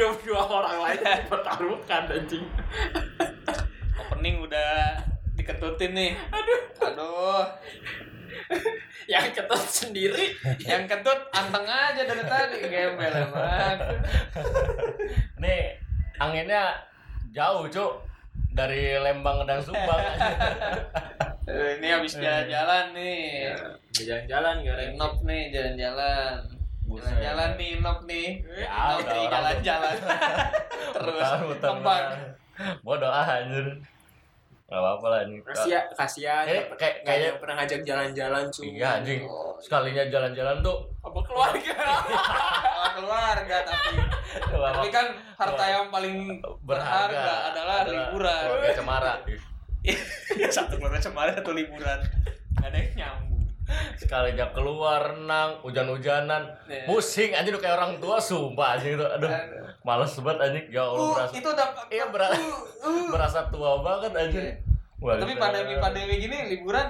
hidup dua orang lain dipertaruhkan anjing. Opening udah diketutin nih. Aduh. Aduh. Yang ketut sendiri. Yang kentut anteng aja dari tadi gembel emang. Nih, anginnya jauh, Cuk. Dari Lembang dan Subang. Eh, Ini habis jalan-jalan nih. Jalan-jalan gak ada nih jalan-jalan. Jalan-jalan nih Inop nih. Ya, udah nih jalan-jalan. Terus Muter-muter. kembang. Bodoh ah, anjir. Gak apa-apa lah ini. Kasihan, kasihan. Eh, kayak- kayaknya- pernah ngajak jalan-jalan cuy. Iya, anjing. Sekalinya jalan-jalan tuh Apa keluarga? Sama keluarga tapi tapi kan harta yang paling berharga adalah liburan. Keluarga cemara. satu keluarga cemara satu liburan. Gak ada yang nyambung. Sekalinya keluar renang, hujan-hujanan, Iya. pusing anjir udah kayak orang tua sumpah anjing itu. Aduh, males banget anjing. Ya Allah Uh, berasa itu udah Iya, berat. berasa tua banget anjir. Iya. Wah, Tapi gitu. pandemi-pandemi gini liburan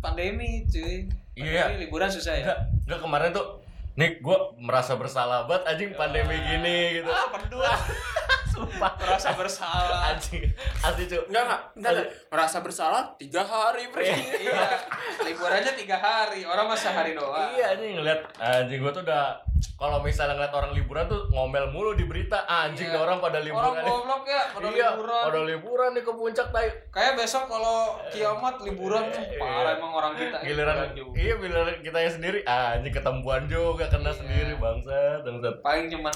pandemi cuy. Iya. Pandemi, liburan susah ya. Enggak, kemarin tuh Nih gue merasa bersalah banget anjing pandemi gini gitu. Ah. Sumpah. Merasa bersalah. Anjing. Asli cu. Enggak, enggak. Bentar, bentar. Merasa bersalah tiga hari pergi. iya. Liburannya tiga hari. Orang masa hari doang. Iya anjing ngeliat anjing gue tuh udah kalau misalnya ngeliat orang liburan tuh ngomel mulu di berita anjing Iya. orang pada liburan. Orang goblok ya pada iya, liburan. pada liburan nih ke puncak tai. Kayak besok kalau kiamat liburan tuh Iya. parah emang orang kita. Giliran juga. iya giliran kita yang sendiri anjing ketemuan juga kena Iya. sendiri bangsat bangsat. Paling cuman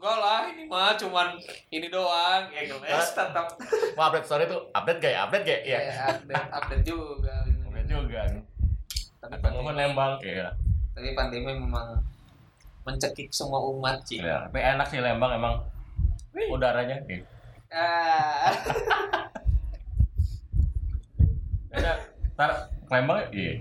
enggak lah ini mah cuman ini doang ya gemes tetap Mau update story tuh update gak ya? Update gak? Iya. ya, update update juga Update juga nih. tapi pandemi, nembang iya. tapi pandemi memang mencekik semua umat sih Iya, tapi enak sih Lembang emang udaranya. Iya. ah Ada tar Lembang iya.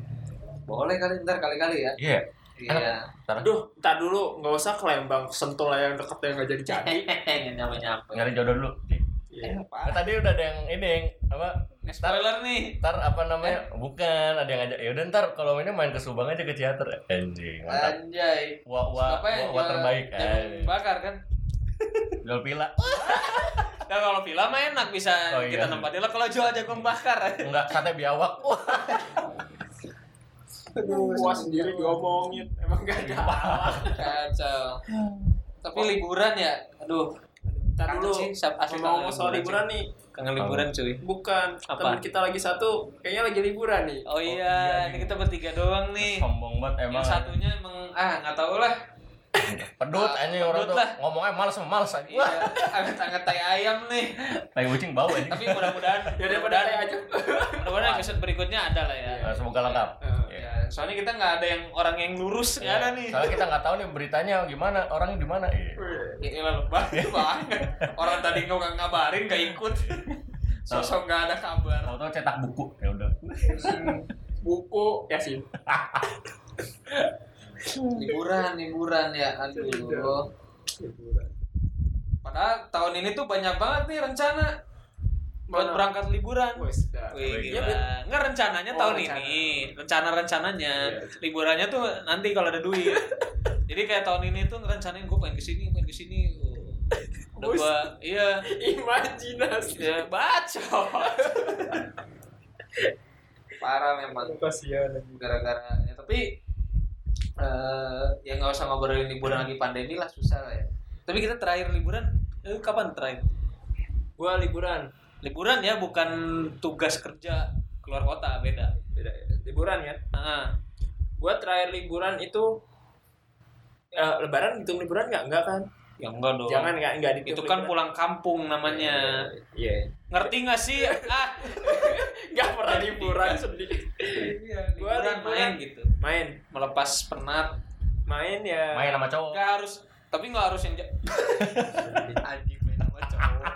boleh kali ntar kali-kali ya Iya. Iya Aduh, ntar dulu nggak usah ke Lembang, sentul lah yang deket yang nggak jadi jadi. nyampe nyampe nyari jodoh dulu. Iya. Nah, tadi udah ada yang ini yang apa? spoiler nih Ntar apa namanya? Bukan, ada yang ngajak. Ya udah ntar kalau mainnya main ke Subang aja ke teater. Anjing, mantap. anjay Wah, wah, apa ya wah, wah terbaik. Eh, bakar kan jual pila. Nah, kalau villa mah enak bisa Oh, iya kita sih. nempatin lah kalau jual jagung bakar. Enggak, sate biawak. Wah, Gua sendiri diomongin, emang gak ada. Kacau. Tapi liburan ya, aduh. Ntar dulu, asli ngomong kangen soal liburan, nih. Kangen liburan cuy. Bukan, Apa? teman kita lagi satu, kayaknya lagi liburan nih. Oh iya iya, ini kita bertiga doang nih. sombong banget emang. Yang satunya emang ah nggak tahu lah. Pedut Ah, anjing orang tuh lah. ngomongnya males sama males aja. Iya, anget-anget tai ayam nih. Tai kucing bau anjing. Tapi mudah-mudahan Ya daripada mudah-mudahan kayak aja. mudah-mudahan episode berikutnya ada lah ya. Eh, semoga lengkap. Eh, Iya. Ya, soalnya kita nggak ada yang orang yang lurus nggak ada nih. Soalnya kita nggak tahu nih beritanya gimana, orangnya di mana. Iya. Ya elah lebah banget. Orang tadi nggak ngabarin nggak ikut. Sosok nggak ada kabar. Tahu-tahu cetak buku. Ya udah. Buku, ya sih. liburan liburan ya aduh. Padahal tahun ini tuh banyak banget nih rencana buat Mana? berangkat liburan. Wes, Wih, gila. Nggak rencananya Oh, tahun rencana. ini rencana-rencananya. Iya. liburannya tuh nanti kalau ada duit. Jadi kayak tahun ini tuh ngerencanain gue pengen ke sini pengen ke sini udah gua iya. Imajinasi. ya baca. Parah memang. Kasihan gara-gara ya, tapi eh ya nggak usah ngobrolin liburan lagi pandemi lah susah lah ya tapi kita terakhir liburan eh, kapan terakhir Gua liburan. liburan ya bukan tugas kerja keluar kota beda Beda ya. Liburan ya. ah Gua terakhir liburan itu ya, lebaran hitung liburan nggak? Enggak kan? Ya enggak dong Jangan nggak nggak dihitung itu kan liburan. pulang kampung namanya Iya. ngerti nggak sih ah Nggak pernah liburan sedih. Gua liburan liburan. main gitu Main, melepas penat main ya. Main sama cowok. nggak harus tapi nggak harus yang anjing main sama cowok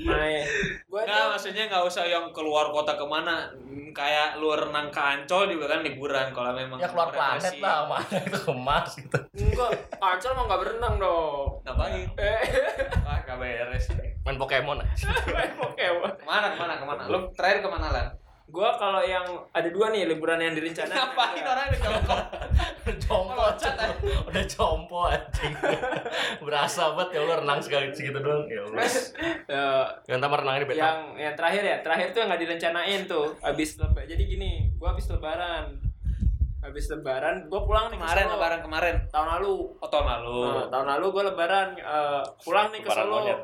Main. Gua Nggak, tuh maksudnya nggak usah yang keluar kota ke mana kayak lu renang ke Ancol juga kan liburan kalau memang Ya keluar planet lah, mana itu ke Mars gitu. enggak. Ancol mah nggak berenang dong. ngapain Eh, ah gak beres Main Pokemon main Pokemon. ke mana ke mana ke mana lu terakhir ke mana lah Gua kalau yang ada dua nih liburan yang direncanain. Ngapain ada. orang udah jongkok? Jompo, Loncat aja. udah jompo anjing. Berasa banget ya Allah renang sekali segitu doang. Ya Allah. Eh, Yang tamar renangnya di beta. yang yang terakhir ya terakhir tuh yang nggak direncanain tuh habis lebaran jadi gini gua habis lebaran habis lebaran gua pulang nih ke Kemarin Solo. lebaran kemarin. tahun lalu Oh tahun lalu. Nah, tahun lalu gua lebaran eh, pulang nih ke Lebaran Solo monyet.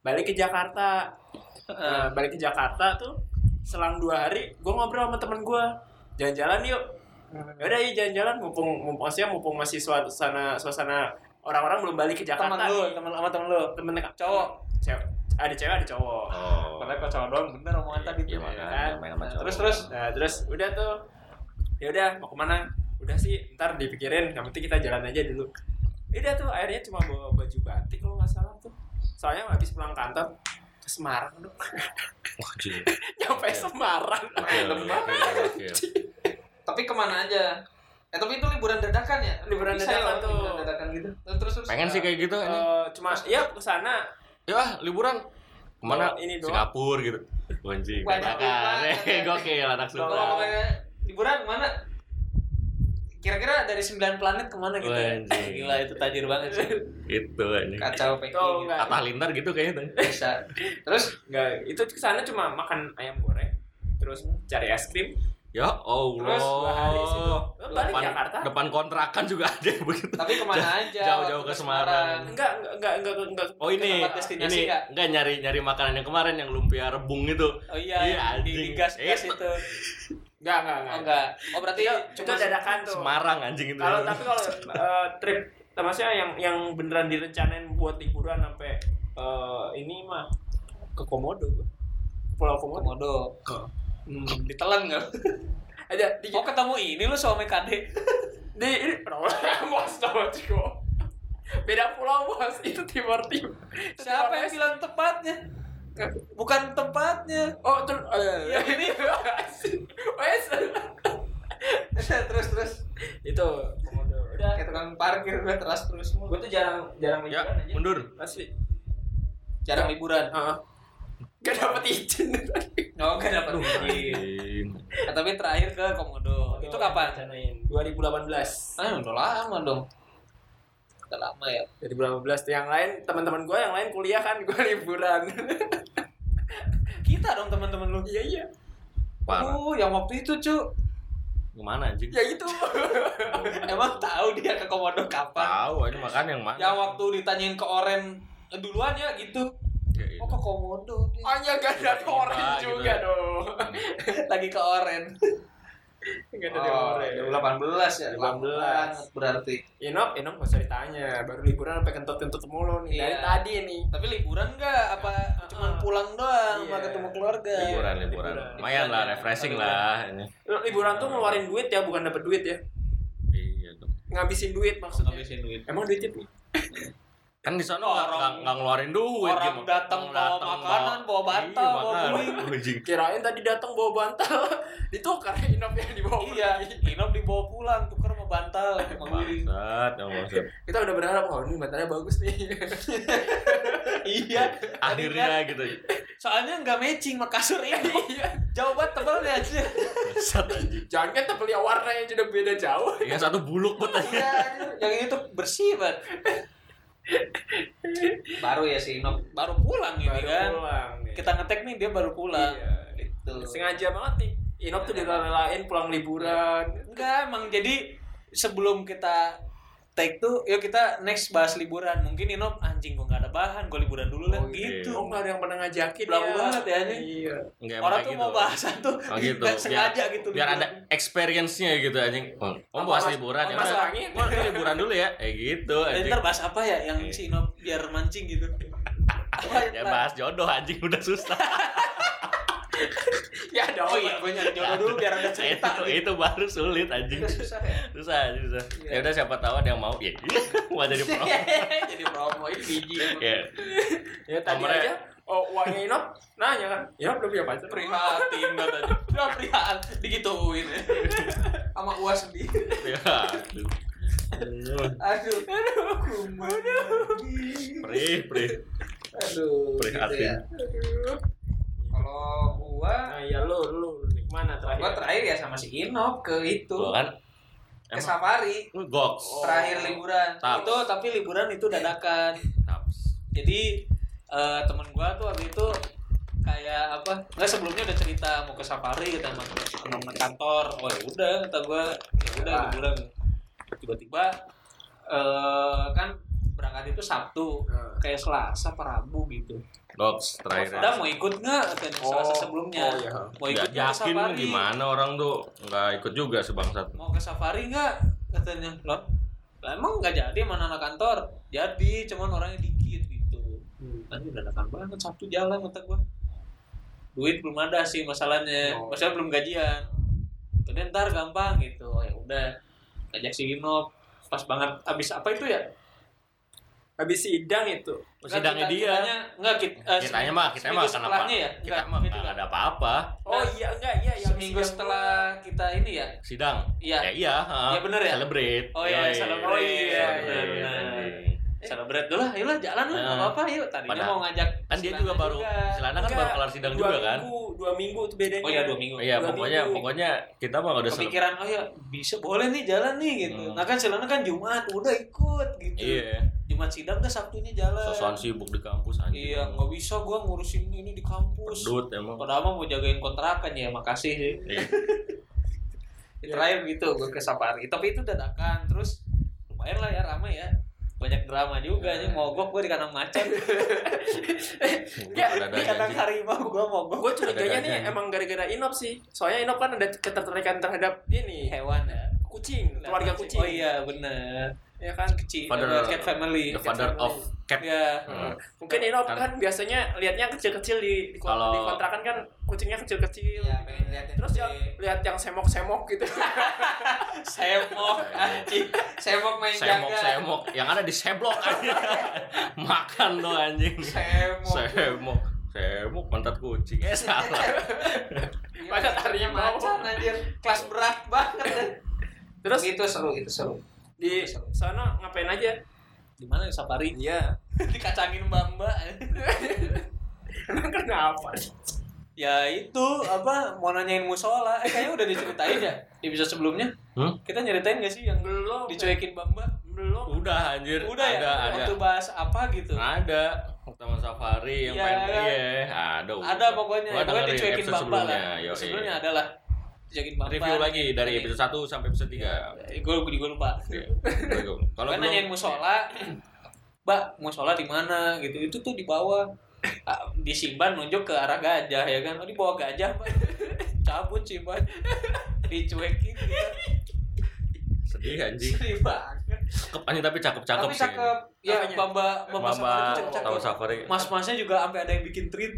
balik ke Jakarta Nah, balik ke Jakarta tuh selang dua hari gua ngobrol sama temen gua jalan-jalan yuk Yaudah iya jalan-jalan mumpung mumpung maksudnya mumpung masih suasana suasana orang-orang belum balik ke Jakarta Teman lu, nih. teman sama temen lu. temen Cowok. cewek ada cewek ada cowok Oh. Padahal kok cowok doang bener omongan tadi tuh. makanya kan? main sama cowok. Terus terus. Nah terus udah tuh ya udah mau ke mana? Udah sih ntar dipikirin yang penting kita jalan aja dulu. Udah tuh akhirnya cuma bawa baju batik kalau nggak salah tuh. Soalnya habis pulang kantor ke Semarang tuh. Wah, gila. Nyampe Semarang. Tapi ke mana aja? Eh tapi itu liburan dadakan ya? Liburan Bisa ya, dadakan tuh. Liburan dadakan gitu. Terus terus. terus. Pengen sih kayak gitu ini. Eh, cuma ya ke sana Ya ah, liburan ke mana? Ini doang. Singapura gitu. Anjing. Dadakan. Gokil anak Kalau ngomongnya liburan ke mana? Kira-kira dari 9 planet ke mana gitu? ya? Gila itu tajir banget sih. Itu anjing. Kacau packing. enggak. Atta Lintar gitu kayaknya tuh. Bisa. Terus Enggak, itu ke sana cuma makan ayam goreng. Terus cari es krim. Ya Allah. Terus dua hari situ. Balik depan, Jakarta? depan kontrakan juga ada begitu. tapi ke mana aja? Jauh-jauh ke Semarang. Enggak, enggak, enggak, enggak, enggak. Oh ini, ini nggak? enggak nyari nyari makanan yang kemarin yang lumpia rebung itu. Oh iya, Iya, di, di gas gas Itu. itu. Enggak, enggak, Oh enggak. enggak. Oh berarti cuma dadakan tuh. Semarang anjing itu. Kalau tapi kalau eh, trip maksudnya yang yang beneran direncanain buat liburan sampai eh, ini mah ke Komodo. Pulau Komodo. Komodo. Hmm, ditelan enggak? Aja di Oh ketemu ini lu suami kade. di ini bos sama Ciko. Beda pulau bos, itu timur timur. Siapa yang bilang tepatnya? Bukan tempatnya. Oh, terus Ya, ini. Wes. terus terus. itu Komodo. Udah. Kayak tukang parkir udah terus terus. Gue tuh jarang jarang Ya, liburan aja. mundur. Asli. Jarang liburan. Heeh. Gak dapet izin Oh enggak dapat izin. Nah, tapi terakhir ke Komodo. Itu kapan? Rencanain 2018. Ah, udah lama dong. Udah lama ya. 2018 tuh yang lain teman-teman gue yang lain kuliah kan gue liburan. Kita dong teman-teman lu. Iya iya. Parah. Oh, yang waktu itu, Cu. Ke mana anjing? Ya itu. Emang tahu dia ke Komodo kapan? Tahu aja makan yang mana. Yang waktu ditanyain ke Oren eh, duluan ya gitu. Ya, itu. Oh ke Komodo dia. Hanya gak ada orang gitu. juga dong. Lagi ke Oren. Gak ada Oh. 2018 ya. 18. Lama banget berarti. Inok, Inok gak usah ditanya. Baru liburan sampai kentut-kentut mulu nih. Dari Iya. tadi nih. Tapi liburan enggak apa cuman Ah. pulang doang Iya. sama ketemu keluarga? liburan liburan. Liburan. Lumayan lah, ya. refreshing Liburan. lah ini. Liburan tuh ngeluarin duit ya, bukan dapet duit ya. Iya dong. Ngabisin duit maksudnya. Ngabisin duit. Emang duitnya pi? Kan di sana Orang- nggak ngeluarin duit orang gitu. datang bawa makanan, bawa bantal, Iya, bawa makan. beling. Anjing. Kirain tadi datang bawa bantal. Ditukar Inok yang dibawa. Iya, Inop dibawa pulang, tuker sama bantal. Bangsat, yang maksud. Kita udah berharap, oh ini bantalnya bagus nih. Iya. Akhirnya gitu. Soalnya nggak matching sama kasur ini. Iya. Jauh banget tebalnya aja. Jangan kan tapi ya warnanya sudah beda jauh. Yang satu buluk. Iya, yang ini tuh bersih banget. Baru ya si Inop baru pulang ini Baru kan. pulang nih. Kita ngetek nih dia baru pulang. Iya. Gitu. Sengaja banget nih. Inok tuh direlain pulang liburan. Enggak, emang jadi sebelum kita take tuh, yuk kita next bahas liburan. Mungkin Inop anjing gua nggak ada bahan, gua liburan dulu lah Oh, gitu. Oh nggak ada yang pernah ngajakin Belagu banget ya, nih. Iya. Enggak Orang tuh kayak mau gitu. bahasan tuh Oh gitu. nggak sengaja gitu. Biar ada experience-nya gitu anjing. Oh, oh Apa, bahas liburan ya. Mas angin. Ini liburan dulu ya. Eh gitu Dan anjing. ntar bahas apa ya yang Iya. si Inop biar mancing gitu. Ya bahas jodoh anjing udah susah. Ya ada Oh iya, gue nyari jodoh dulu biar ada cerita. itu, itu baru sulit anjing. Susah ya. Susah, susah. Iya. Ya udah siapa tahu ada yang mau. Ya. Mau jadi pro. Jadi promo ini biji. Ya. Ya tadi Nomornya- aja. Oh uangnya Inok nanya kan. Inok udah punya pacar. prihatin katanya udah prihatin digituin ya sama uas sendiri Ya. aduh aduh kumat Perih, perih. aduh gitu Prihatin. ya. kalau gua Nah ya lu lu nikmat terakhir? Gua terakhir ya sama si Inop ke itu. Tuh kan. Ke Emang safari. lu goks. Terakhir liburan. Taps. Itu tapi liburan itu dadakan. Taps. Jadi eh, temen gua tuh waktu itu kayak apa? Enggak sebelumnya udah cerita mau ke safari kata sama teman kantor. Oh ya udah kata gua ya udah Ah. liburan. Tiba-tiba eh kan berangkat itu Sabtu Nah. kayak Selasa apa Rabu gitu. Goks terakhir. Udah mau ikut nggak katanya Selasa sebelumnya? Oh, iya. Mau ikut nggak ke safari? gimana orang tuh nggak ikut juga sebangsat. Mau ke safari nggak katanya? Loh, lah emang nggak jadi mana anak kantor? Jadi, cuman orangnya dikit gitu. Hmm. Nanti dadakan banget Sabtu jalan kata gua. Duit belum ada sih masalahnya. Oh. Masalah belum gajian. Jadi ntar gampang gitu. Oh, ya udah. Ajak si Gino pas banget abis apa itu ya? Habis sidang itu. Sidangnya Nggak, dia. kitanya- Enggak, kita, eh, Kitanya mah, kita mah kenapa? ya? Kita Enggak, mah itu nggak ada apa-apa. Oh iya enggak iya yang seminggu setelah kita ini ya Sidang. Iya. Ya iya. Iya, bener ya? Celebrate. Oh iya, celebrate. Oh iya, Celebrate. Iya, celebrate dulu lah ayolah jalan lah nggak apa-apa yuk tadinya Padahal- mau ngajak Kan dia Silana juga baru Selana kan baru kelar sidang juga kan. minggu, Dua minggu tuh bedanya. oh ya dua minggu Iya, Dua pokoknya minggu. pokoknya kita mah udah kepikiran oh ya bisa boleh nih jalan nih gitu Hmm. nah kan Silana kan Jumat udah ikut gitu Iya. Jumat sidang dah Sabtunya jalan Sosokan sibuk di kampus anjing. iya nggak bisa gua ngurusin ini di kampus Pedut emang. padahal mah mau jagain kontrakan ya makasih sih Iya. Ya, terakhir gitu gue ke safari tapi itu dadakan terus lumayan lah ya ramai ya banyak drama juga nih mogok gue di kandang macan Ya, di kandang harimau gue mogok Gue curiganya nih emang gara-gara Inop sih. Soalnya Inop kan ada ketertarikan terhadap ini hewan ya kucing, keluarga kucing. oh iya bener Ya kan? kecil Father- cat family The father family. of cat. ya Hmm. Mungkin Inop Kan- kan biasanya liatnya kecil-kecil di di, kon- Kalau- di kontrakan kan kucingnya kecil-kecil. Iya, pengen lihat yang Terus yang lihat yang semok-semok gitu. semok anjing semok main Semok jaga semok yang ada di seblok aja. Makan tuh anjing. semok Semok. Semok pantat kucing. Eh salah. Pada tarinya macan anjir kelas berat banget Terus itu seru itu seru di sana ngapain aja? di mana safari Iya. dikacangin mbak mbak Emang kenapa? Ya itu apa mau nanyain musola. Eh, kayaknya udah diceritain ya di episode sebelumnya. Hmm? kita nyeritain gak sih yang Belum. dicuekin mbak mbak Belum. Udah anjir. udah ya? Ada ada. waktu bahas apa gitu? Ada. Taman Safari yang Iya, pengen kan? iya, ada. ada pokoknya. Dengerin dicuekin episode mbak mbak sebelumnya, lah yoi. sebelumnya ada lah. Dicuekin mbak Review lagi dari episode 1 sampai episode 3. gue juga lupa. Kalau kan nanyain musola. mbak musola di mana? Gitu. Itu tuh di bawah. Ah, di Simban nunjuk ke arah gajah ya kan oh di bawah gajah mbak cabut Simban dicuekin gitu sedih anjing. sedih banget Cakep anjing tapi cakep-cakep tapi sih. cakep ya Apanya? bamba bamba, Mama Safari cakep mas masnya juga sampai ada yang bikin treat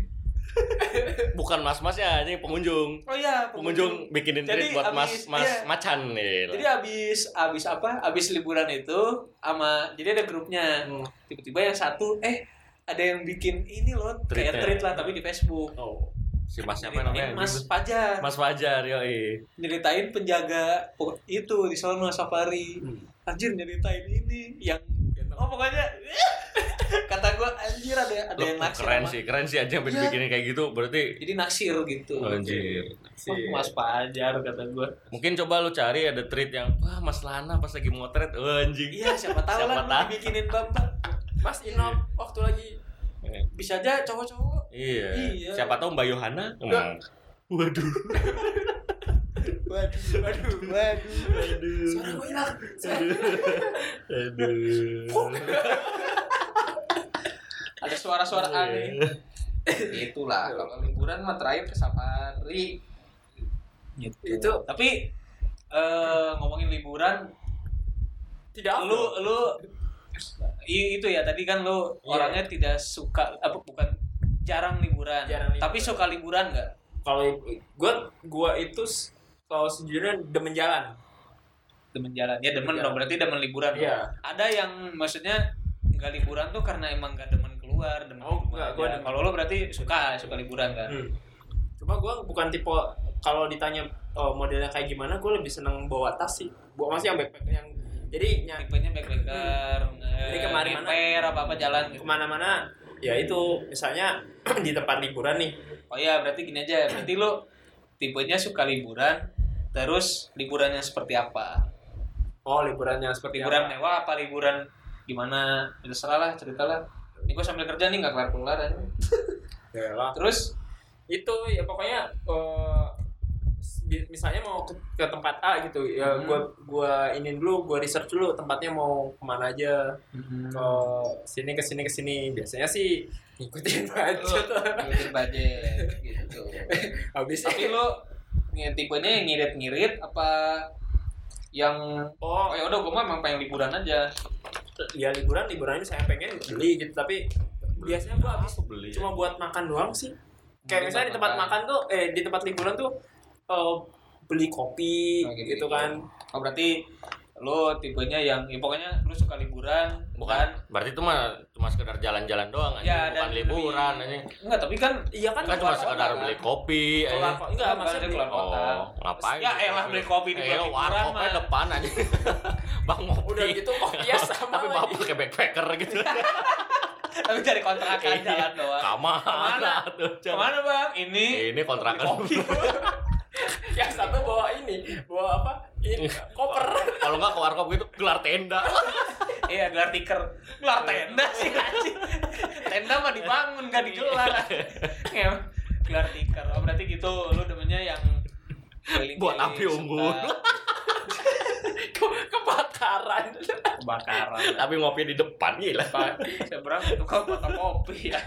Bukan mas-masnya, ini pengunjung. oh iya Pengunjung bikinin Jadi treat buat mas abis- mas iya. macan nih. jadi abis abis apa abis liburan itu sama jadi ada grupnya Hmm. tiba-tiba yang satu eh ada yang bikin ini loh kayak Treatnya. treat lah tapi di Facebook Oh. si mas siapa namanya? Mas Fajar Mas Fajar, yoi. nyeritain penjaga pokok- itu di sono safari Hmm. anjir nyeritain ini yang oh pokoknya kata gua anjir ada ada yang Loh, naksir keren sama- sih, keren sih aja sampai Iya. dibikinin kayak gitu. Berarti jadi naksir gitu anjir. Oh, Mas Fajar kata gua Mungkin coba lu cari ada treat yang wah Mas Lana pas lagi motret, oh, anjing. iya siapa tahu Siapa lah tahu. dibikinin bapak Mas Inop waktu lagi bisa aja cowok-cowok Iya. Iya. Siapa tahu Mbak Yohana? Hmm. Waduh. waduh waduh waduh Aduh. Suara gue hilang. Aduh. ada suara-suara Iya. aneh itulah kalau liburan mah terakhir ke safari gitu. Itu tapi eh, ngomongin liburan tidak lu lu itu ya tadi kan lu Iya. orangnya tidak suka apa bukan jarang liburan, Jarang liburan. tapi suka liburan nggak Kalau gue gue itu kalau sejujurnya demen jalan. demen jalan ya demen Iya. dong berarti demen liburan dong. Iya. ada yang maksudnya nggak liburan tuh karena emang nggak demen keluar demen Oh, nggak, demen. kalau lo berarti suka suka liburan kan Hmm. Cuma gue bukan tipe kalau ditanya oh, modelnya kayak gimana, gue lebih seneng bawa tas sih. Bawa masih yang backpack yang jadi ny- tipenya backpacker Jadi ke mana-mana. repair apa apa jalan gitu. ke mana-mana ya itu misalnya di tempat liburan nih oh iya berarti gini aja berarti lo tipenya suka liburan terus liburannya seperti apa Oh, liburannya seperti liburan apa? mewah apa liburan gimana terserah lah ceritalah ini gue sambil kerja nih nggak kelar kelar aja Ya lah. terus itu ya pokoknya eh, bi- misalnya mau ke, ke tempat A gitu ya Hmm. gua gua ini dulu gua research dulu tempatnya mau ke mana aja. Ke sini ke sini ke sini. Biasanya sih ngikutin budget. Ngikutin budget gitu. Habis. Tapi lo tipenya yang ngirit-ngirit apa yang oh. oh ya udah gue mah emang pengen liburan aja. Ya liburan liburan ini saya pengen beli gitu tapi biasanya gua habis beli? cuma buat makan doang sih. Kayak misalnya di tempat Makan. makan tuh eh di tempat liburan tuh eh, beli kopi Oh, gitu, gitu gitu. kan. Oh berarti lo tipenya yang ya pokoknya lo suka liburan bukan. berarti itu mah cuma sekedar jalan-jalan doang aja Ya, bukan dan liburan lebih- aja enggak tapi kan iya kan kan cuma sekedar kota, beli kan? kopi keluar aja kota enggak Bukan, maksudnya keluar kota. oh ngapain ya elah beli kopi di eh warkopnya mah. depan aja bang ngopi. Udah gitu kopi ya sama tapi bapak pakai backpacker gitu. Tapi cari kontrakan Iya. jalan doang. ke mana Ke mana? ke mana bang? Ini ini kontrakan. Kopi. yang satu bawa ini bawa apa? Ini koper. kalau nggak ke warkop gitu gelar tenda. Iya gelar tiker. Gelar tenda sih anjing. Tenda mah dibangun gak digelar. Ya, gelar tiker. Oh berarti gitu. Lu demennya yang Buat api unggun. Ke- kebakaran. Kebakaran. Tapi ngopi di depan gila. Seberang tukang fotokopi ya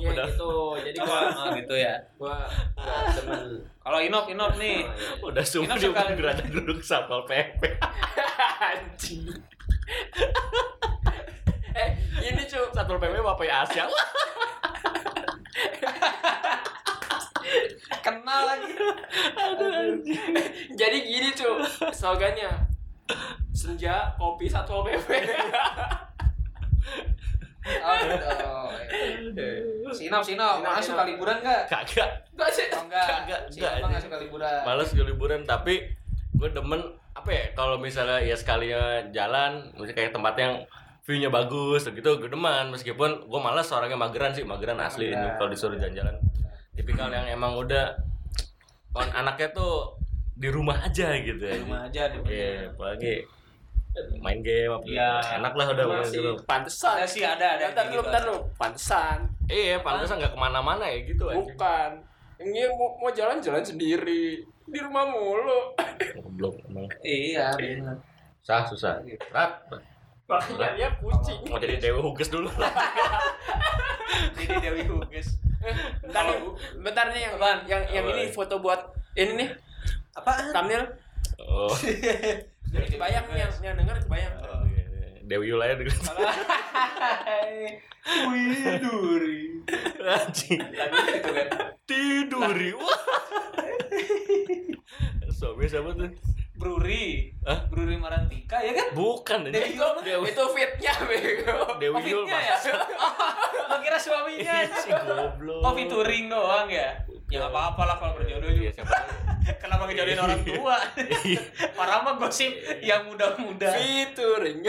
ya Udah. gitu. Jadi gua oh, gitu ya? gua demen. Kalau inop inop nih. udah semua Ini dia suka- udah gerada duduk satpol pp anjing. Eh ini cu satpol pp bapak Asia? Kenal lagi. Jadi gini cu slogannya. Senja kopi satpol pp oh gitu sinop sinop Sinop, mana Sinop. suka liburan gak kagak. Gak sih? Oh enggak Enggak, sinop nggak suka liburan. Males ke liburan tapi gue demen apa ya kalau misalnya ya sekalinya jalan misalnya kayak tempat yang view-nya bagus gitu gue demen. Meskipun gue males orangnya mageran sih mageran asli ini kalau disuruh jalan-jalan. Tipikal yang emang udah on anaknya tuh di rumah aja gitu ya di rumah aja di rumah Iya, apalagi main game apa Iya. enak lah udah main masih gitu. pantesan ada sih ada ada dulu gitu. bentar dulu. Pantesan. Iya pantesan nggak ke mana-mana ya gitu aja bukan. Ini mau, mau jalan-jalan sendiri. Di rumah mulu. Goblok emang. Iya benar susah susah. Rat. Makanya dia kucing. Mau jadi dewa huges dulu. Jadi Dewi Huges bentar nih bentar nih yang yang yang ini foto buat ini nih. Apaan? Thumbnail. Oh bayang nih yang yang denger bayang Dewi Yulaya dulu Wih, duri. anjing. Lagu gitu kan. tiduri. Wah. Siapa tuh Bruri. Hah? Bruri Marantika ya kan? bukan Dewi mah. Dewi itu fitnya bego Dewi Oh, Yul fitnya ya? Lo kira suaminya si goblok Oh, featuring doang ya? Ya nggak apa-apa lah kalau berjodoh Iya, juga. siapa tahu. Kenapa ngejodohin orang tua? Parah mah gosip yang muda-muda. featuring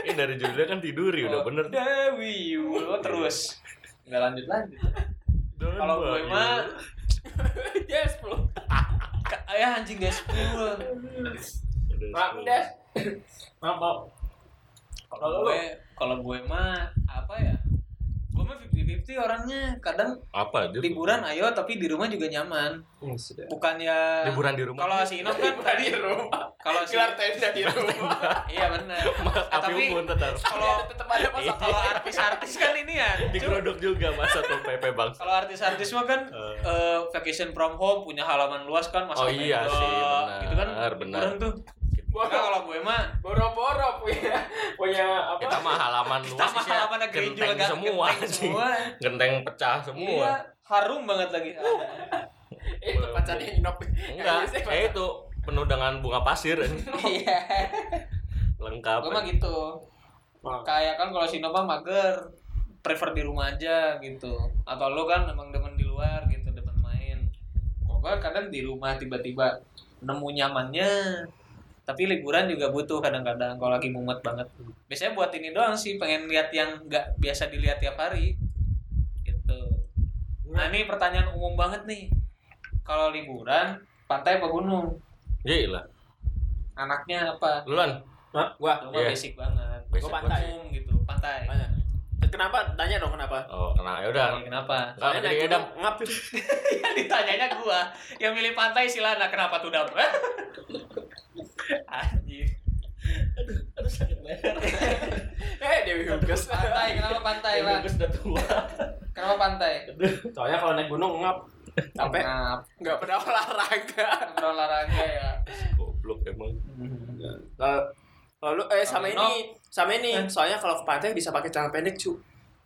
ini dari judulnya kan tiduri udah Oh, bener Dewi Yul. Oh, terus. Nggak lanjut-lanjut. Kalau gue mah yes bro ya anjing guys maaf des. maaf maaf. Kalau gue kalau gue mah apa ya gue mah 50-50 orangnya. Kadang apa? Dia liburan ayo tapi di rumah juga nyaman. Bukan ya liburan di rumah kalau si Inok kan Bukan di rumah. kalau si tenda di rumah. iya benar Mas, api tapi tetap. kalau tetap ada masak kalau artis-artis kan ini ya digerodok juga masa tuh PP bang. Kalau artis-artis mah kan Eh. eh, vacation from home punya halaman luas kan masak Oh iya sih, benar, gitu kan. benar. tuh Gua Nah, kalau gue mah boro-boro punya punya apa kita mah halaman kita luas mah isinya halaman gereja genteng gak- semua genteng semua genteng pecah Iya, semua harum banget lagi. itu pacarnya inop enggak kayak itu penuh dengan bunga pasir. Iya. lengkap Gue mah gitu. Kayak kan kalau Sinova mager, prefer di rumah aja gitu. Atau lo kan emang demen di luar gitu, demen main. Kok gue kadang di rumah tiba-tiba nemu nyamannya. Tapi liburan juga butuh kadang-kadang kalau lagi mumet banget. Biasanya buat ini doang sih, pengen lihat yang nggak biasa dilihat tiap hari. Gitu. Nah ini pertanyaan umum banget nih. kalau liburan pantai apa gunung? Gila. Anaknya apa? Lu lan. Hah? Gua. Lu mah Iya. basic banget. Basic Gua pantai. Umum gitu, pantai. Tanya. Kenapa? Tanya dong kenapa. Oh, kena ya udah. Kenapa? Enggak Soalnya jadi naik edam. ngap. yang ditanyanya gua yang milih pantai silana kenapa tuh dam anjir Aduh sakit leher. Eh Dewi Huges. pantai kenapa pantai lah Bagus udah tua. kenapa pantai Soalnya kalau naik gunung ngap. Capek. Ngap. Nggak pernah olahraga. berolahraga ya Goblok emang. Kalau kalau lu eh sama ini, sama ini. Soalnya kalau ke pantai bisa pakai celana pendek, cu.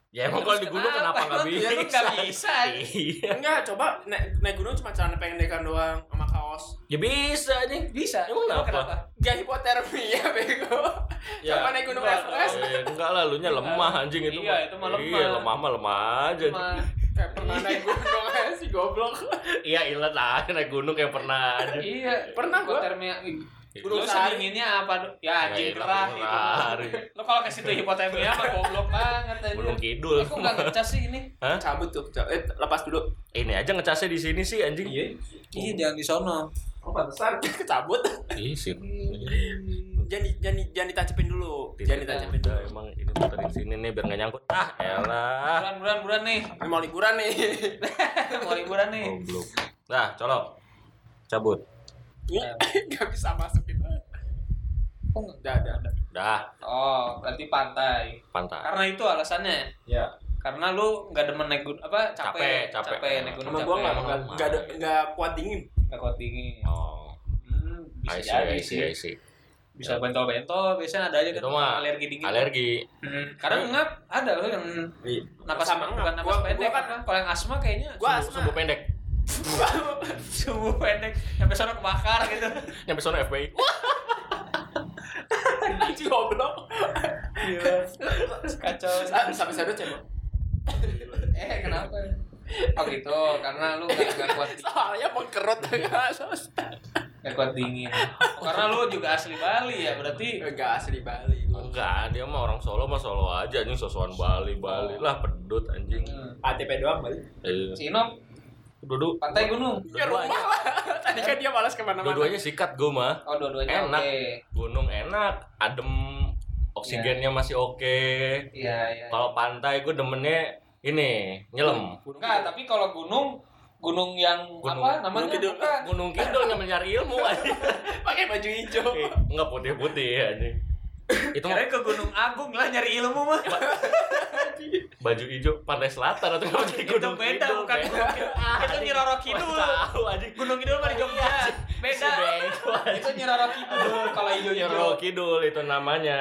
Ya emang kalau di gunung kenapa nggak Emang bisa? lu nggak bisa Iya. Enggak, coba naik, naik gunung cuma celana pendekan doang sama kaos. Ya bisa nih. bisa Emang kenapa? Gak hipotermia, bego. Ya, Coba naik gunung Everest. Eh, enggak lah, lu nya lemah anjing itu. Iya, itu mah lemah. Iya, lemah mah lemah aja. cuma Kayak pernah naik gunung aja sih goblok. Iya, ilat lah naik gunung yang pernah aja. iya Pernah gua. hipotermia Lu selinginnya apa ya anjing Ya, gerah Gunung itu Sahari. lu kalau ke situ hipotermia mah goblok banget aja Gunung Kidul. aku nggak ngecas sih ini Hah? Cabut tuh. Eh, lepas dulu. Ini aja ngecasnya di sini sih anjing. Iya. iya jangan di sono Oh, pantesan kecabut. Ih, sih. jangan di- jangan di- jangan ditancapin dulu. Jangan ditancapin dulu. emang ini muter di sini nih biar nggak nyangkut. Ah, elah. buran buran buran nih Ini mau liburan nih. mau liburan nih Goblok. Nah, colok. Cabut. Gak bisa masuk kita. Kok nggak? Udah, udah, udah. Dah, oh berarti pantai pantai. karena itu alasannya Ya. karena lu nggak demen naik gunung apa capek Capek, capek. naik gunung capek gua nggak nggak nggak ada nggak kuat dingin. nggak kuat dingin Oh, hmm, bisa see, jadi I see, sih I see. bisa bentol-bentol biasanya ada aja kan alergi dingin Alergi. Hmm, kadang ngap ada loh yang Iya. napas Sama bukan napas pendek gua kan kan kalau yang asma kayaknya Gua Sumbu- asma. Sumbu pendek. Sumbu pendek sampai sana kebakar gitu Nyampe sono FBI. Anjing goblok. kacau Sa- Sampai sadut cebok. eh kenapa oh gitu karena lu gak, gak kuat dingin Soalnya mengkerut gak kuat dingin karena lu juga asli Bali ya berarti Enggak asli Bali. Enggak, dia mah orang Solo mah Solo aja anjing sosokan Bali, Bali lah pedut anjing. KTP doang Bali. Sinop duduk pantai gunung Ya rumah lah. Tadi kan dia malas ke mana-mana. dua-duanya sikat gue mah. oh dua-duanya Enak. oke Gunung enak, adem, oksigennya masih oke. iya iya Kalau pantai gue demennya ini nyelam. enggak tapi kalau gunung gunung yang Gunung- apa namanya Gunung Kidul. bukan Gunung Kidul yang mencari ilmu pakai baju hijau. Eh, Enggak putih-putih anjing. Itu mah ke Gunung Agung lah nyari ilmu mah baju hijau pantai selatan atau jadi itu gunung beda Kidul, bukan. Gunung Kidul itu Nyi Roro Kidul Tahu anjing. Gunung Kidul mah di Jogja beda itu Nyi Roro Kidul kalau Nyero hijau-hijau Kidul itu namanya.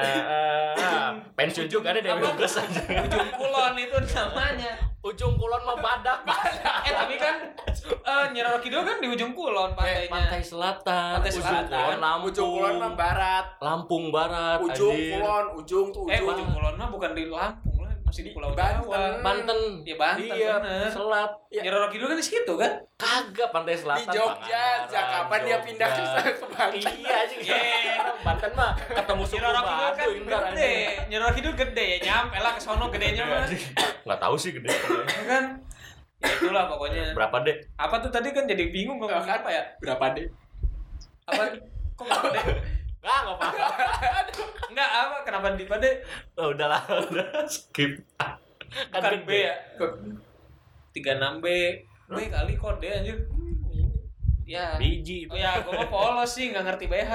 Ah, pensiun juga ada Apa? Huges aja. ujung kulon itu namanya Ujung kulon mah badak. eh tapi kan eh Nyi Roro Kidul kan di ujung kulon pantainya Pantai Selatan. Pantai Ujung Selatan. kulon Lampung. Ujung kulon mah barat. Lampung Barat. Ujung anjir. kulon, ujung tuh eh ujung. ujung kulon mah bukan di Lampung lah masih di Pulau Banten. Jawa Banten. ya Banten Iya, bener Selat. Nyi Roro Kidul kan di situ kan Kagak pantai Di selatan. Jogja, Pangandaran, sejak kapan dia pindah ke Jogja. ke Banten? Iya sih. Yeay. Banten mah ketemu suku Roro Kidul kan gede anjing. Nyi Roro Kidul gede ya nyampe lah ke sono gedenya mah Nggak tahu sih gede. Ya kan ya itulah pokoknya Berapa deh? apa tuh tadi kan jadi bingung ngomong Kan? apa ya Berapa deh? apa kok nggak pade Enggak, enggak apa-apa. enggak apa kenapa di pade Oh, udahlah, udah skip. Kan bukan B gede. ya tiga enam B B kali kode anjir ya Biji itu. oh ya gua mah polos sih nggak ngerti BH?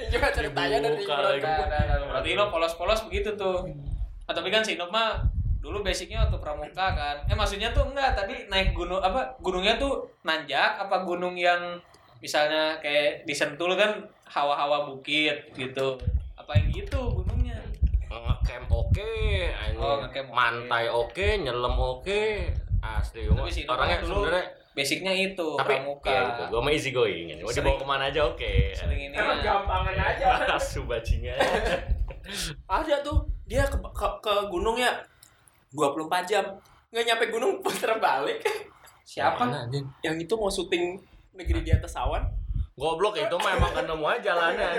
Coba ceritanya dari. Nah, nah, nah, berarti lo polos-polos begitu tuh ah, tapi kan si Inop mah dulu basicnya waktu pramuka kan eh maksudnya tuh enggak tadi naik gunung apa gunungnya tuh nanjak apa gunung yang misalnya kayak di Sentul kan hawa-hawa bukit gitu apa yang gitu gunungnya Ngecamp oke, anjing. Oh, oke. mantai oke, nyelam oke. Asli, gua Tapi si Inop orangnya dulu sebenarnya basicnya itu tapi pramuka ya gitu, gua mah easy going. Mau dibawa ke mana aja oke. sering ini Emang ya. gampangan aja. Asu bajingan. Ada tuh dia ke, ke, ke gunung ya 24 jam. Nggak nyampe gunung puter balik. siapa anjing? Yang itu mau syuting negeri di atas awan. Goblok itu mah emang ketemu aja jalannya.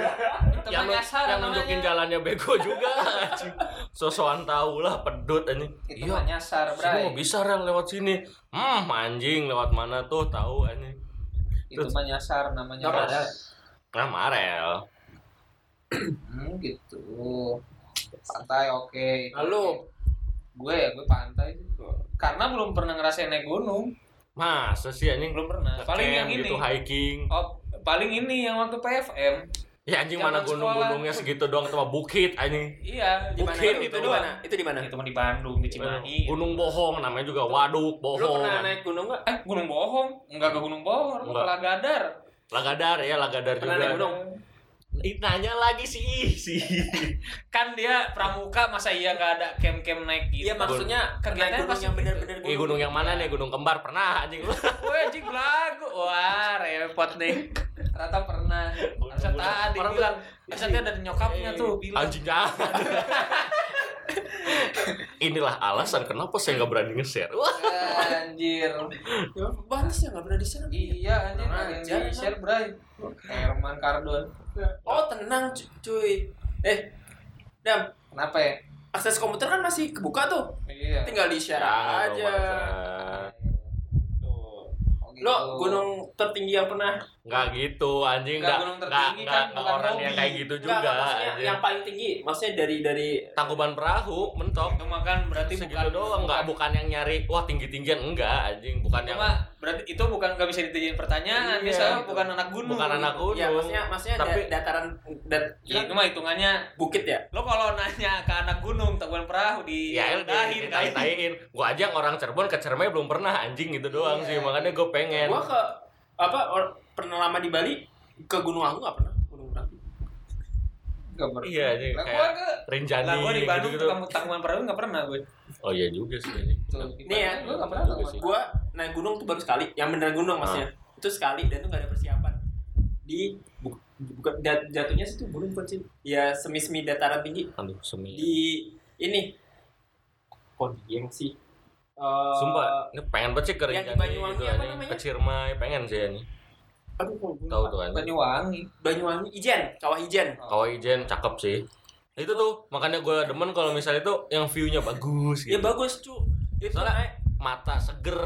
yang, nyasar yang namanya. nunjukin jalannya bego juga anjing. sosokan tahu lah pedut anjing. Itu mah nyasar, Sini Bray. mah bisa rel lewat sini. Hmm, anjing lewat mana tuh tahu anjing. Itu mah nyasar namanya. Nggak Bray. Nah, Marel. Hmm, gitu. Pantai oke. Lalu gue ya gue pantai sih. Karena belum pernah ngerasain naik gunung. Masa sih anjing Belum pernah. Paling yang Ngecamp ini. gitu hiking. Oh, paling ini yang waktu PFM. Ya anjing mana gunung-gunungnya segitu doang itu mah bukit anjing. Iya, di mana Bukit itu itu di doang. mana? Itu di mana? Itu mah di Bandung, di Cimahi. Gunung bohong namanya juga waduk Lu bohong. pernah naik gunung nggak? Eh, Gunung Bohong? Enggak ke Gunung Bohong, lu ke Enggak. Lagadar. Lagadar ya Lagadar Pernah juga. naik gunung? Nanya lagi sih sih. Kan dia pramuka masa iya nggak ada camp-camp naik gitu. Iya maksudnya Kegiatannya naik gunung pasti yang gitu. benar-benar Eh gunung yang mana nih? Gunung kembar pernah anjing lu. Wah, anjing belagu. Wah, repot nih. Rata pernah. Harusnya tadi Orang bilang. Harusnya ada nyokapnya tuh bilang. Anjing jangan. Inilah alasan kenapa saya nggak berani nge-share. Wah, Anjir. Ya, Bagus ya nggak pernah di sana. Iya, anjir. Nah, yang di share, Bray. Herman Cardon. Oh tenang cu- cuy. Eh, Dam, Kenapa ya? akses komputer kan masih kebuka tuh. Iya. Tinggal di share dong, aja. Oh, gitu. Lo gunung tertinggi yang pernah Nggak gitu anjing Nggak nggak gunung nggak tertinggi nggak kan, orang hobi. yang kayak gitu juga. nggak, maksudnya anjing. yang paling tinggi maksudnya dari dari Tangkuban Perahu mentok. itu kan berarti Segitu bukan doang nggak bukan yang nyari wah tinggi tinggian enggak anjing bukan itu yang berarti itu bukan nggak bisa dijadiin pertanyaan Iya, dia soalnya gitu. bukan anak gunung bukan anak gunung. ya maksudnya maksudnya da- Tapi- dataran dat, Ya, itu mah hitungannya bukit ya. lo kalau nanya ke anak gunung tabuan perahu di ya dahin ditain gua aja orang Cirebon ke Cermai belum pernah anjing gitu doang Iya. sih makanya gue pengen Gua ke apa or- pernah lama di Bali ke Gunung Agung nggak pernah gunung Merapi. Nggak pernah. Iya, jadi lah kayak gua ke Rinjani lah gua di Bandung gitu, tuh kamu tabuan perahu nggak pernah gue oh iya juga sih tuh di Nih ya, gua nggak pernah sih. Gua naik gunung tuh baru sekali, yang beneran gunung maksudnya. Itu sekali dan tuh gak ada persiapan. Di bu, bukan jat- jatuhnya sih tuh gunung bukan sih. Ya semi-semi dataran tinggi aduh semi di ini. Kok dieng sih? Eh, Sumpah, ini pengen banget sih ke Rinjani Banyuwangi gitu apa namanya? Ke Ciremai pengen sih ini. Aduh, Tahu tuh kan. Banyuwangi Banyuwangi, Ijen, Kawah Ijen. Kawah Ijen cakep sih. Itu tuh makanya gue demen kalau misalnya itu yang view-nya bagus Ya gitu. bagus, cu. Itu Soalnya-. Mata seger,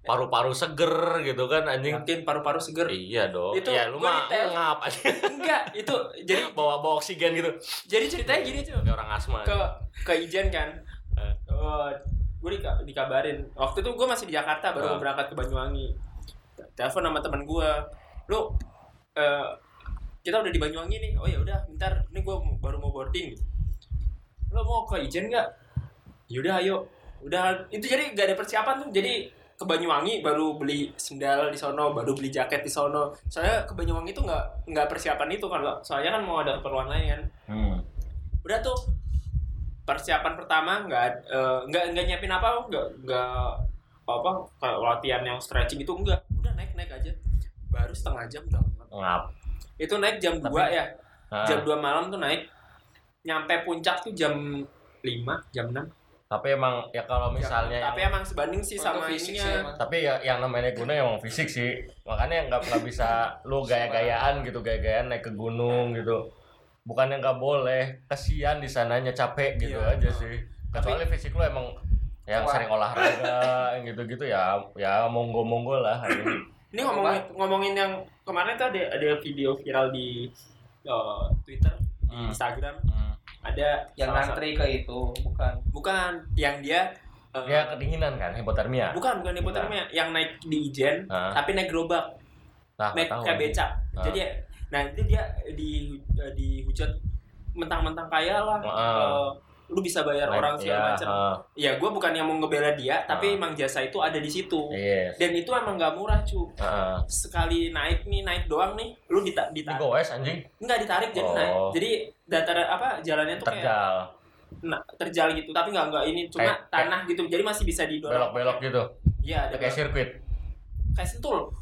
paru-paru seger gitu kan anjing. Yakin paru-paru seger. Iya dong. Itu ya lu mah ngap aja Enggak, itu jadi bawa bawa oksigen gitu. jadi ceritanya gini, cu. Kayak orang asma. ke ke Ijen kan Eh. gue dikabarin waktu itu gue masih di Jakarta baru mau berangkat ke Banyuwangi telepon sama teman gue lu eh, kita udah di Banyuwangi nih. Oh ya udah bentar. Ini gue baru mau boarding. Lo mau ke Ijen nggak? Yaudah ayo. Udah itu jadi gak ada persiapan tuh. Jadi ke Banyuwangi baru beli sendal di sono baru beli jaket di sono. Soalnya ke Banyuwangi tuh nggak nggak persiapan itu kan lo soalnya kan mau ada keperluan lain kan. Hmm. udah tuh persiapan pertama nggak eh, nggak nggak nyiapin apa nggak nggak apa kayak latihan yang stretching itu enggak. Udah naik naik aja. Baru setengah jam udah Ngap. itu naik jam Tapi- 2 ya. Ah, jam 2 malam tuh naik. Nyampe puncak tuh jam 5 jam 6 tapi emang ya kalau misalnya tapi yang- emang sebanding sih sama Untuk fisik sih ininya emang. tapi ya yang namanya gunung emang fisik sih. Makanya nggak nggak bisa lu gaya-gayaan gitu gaya-gayaan naik ke gunung gitu. Bukannya nggak boleh kasihan di sananya capek gitu Iya. aja sih. Kecuali fisik lu emang yang sering olahraga yang gitu-gitu ya ya monggo monggo lah ini. Ngomongin ngomongin yang kemarin tuh ada ada video viral di eh, Twitter di Hmm. Instagram. Hmm. ada yang ngantri ke itu bukan? Bukan yang dia eh, dia kedinginan kan hipotermia? Bukan bukan hipotermia yang naik di Ijen Hah? tapi naik gerobak. Nah naik kayak becak. Ah. jadi nah itu dia di dihujat mentang-mentang kaya lah. Ah. eh, lu bisa bayar orang segala iya, macam. ah, ya gue bukan yang mau ngebela dia tapi emang jasa itu ada di situ. Yes. Dan itu emang nggak murah cu. Heeh. sekali naik nih naik doang nih lu dita ditarik goes anjing? Nggak ditarik jadi Oh. naik jadi datar apa jalannya tuh kayak terjal. Nah, terjal gitu. Tapi nggak nggak ini cuma Kayak- tanah gitu. Jadi masih bisa didorong. belok-belok gitu? Iya ada kayak sirkuit? Kayak sentul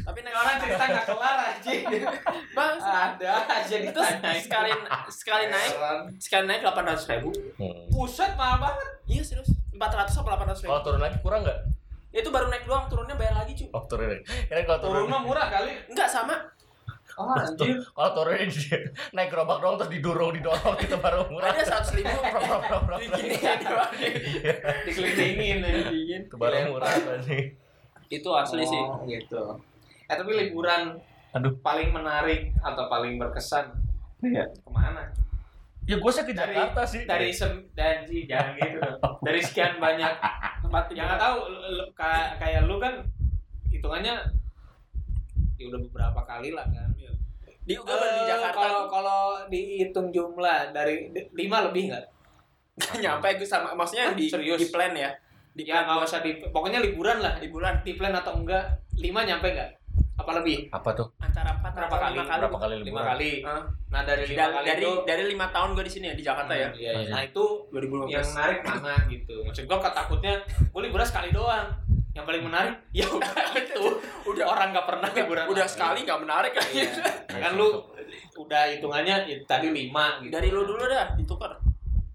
tapi naik orang cerita nggak kelar aja bang ada aja itu sekali sekali naik sekali naik delapan ratus ribu Hmm. Buset mahal banget. iya serius empat ratus atau delapan ratus ribu kalau turun lagi kurang nggak itu baru naik doang turunnya bayar lagi cu oh turun lagi kalau turun Turun mah murah kali. enggak sama Oh anjir. Kalau turunnya di naik gerobak doang terus didorong didorong gitu baru murah. Ada seratus ribu. Prok, prok, prok, prok. Gini doang. Iya, Dikelilingin itu baru murah tadi. Itu asli sih. Oh, gitu. Eh tapi liburan Aduh. paling menarik atau paling berkesan Iya. ke mana? Ya gue sih ke Dari- Jakarta sih. Dari sem dan Ji, jangan gitu dong. Dari sekian banyak tempat jangan tahu lu- lu- ka- kayak lu kan hitungannya ya udah beberapa kali lah kan. Di gue baru di Eh, Jakarta. Kalau tuh kalau dihitung jumlah dari di- lima lebih nggak? nggak nyampe gue sama maksudnya Hah, di serius? di plan ya. Di Ya nggak usah di pokoknya liburan lah. di bulan Di plan atau enggak lima nyampe nggak? Apa lebih? Apa tuh? antara empat Berapa kali? lima kali. Berapa kali Lima liburan? kali. Ah. Nah dari lima dari kali dari, itu dari lima tahun gue di sini ya di Jakarta ya. Iya, iya. Hmm. Nah itu 2015. yang menarik mana gitu. Maksud gua takutnya gue liburan sekali doang. Yang paling menarik ya udah itu. udah Orang nggak pernah liburan. udah lagi. sekali nggak menarik lagi. Iya. kan lu udah hitungannya ya, tadi lima gitu. Dari lu dulu dah ditukar.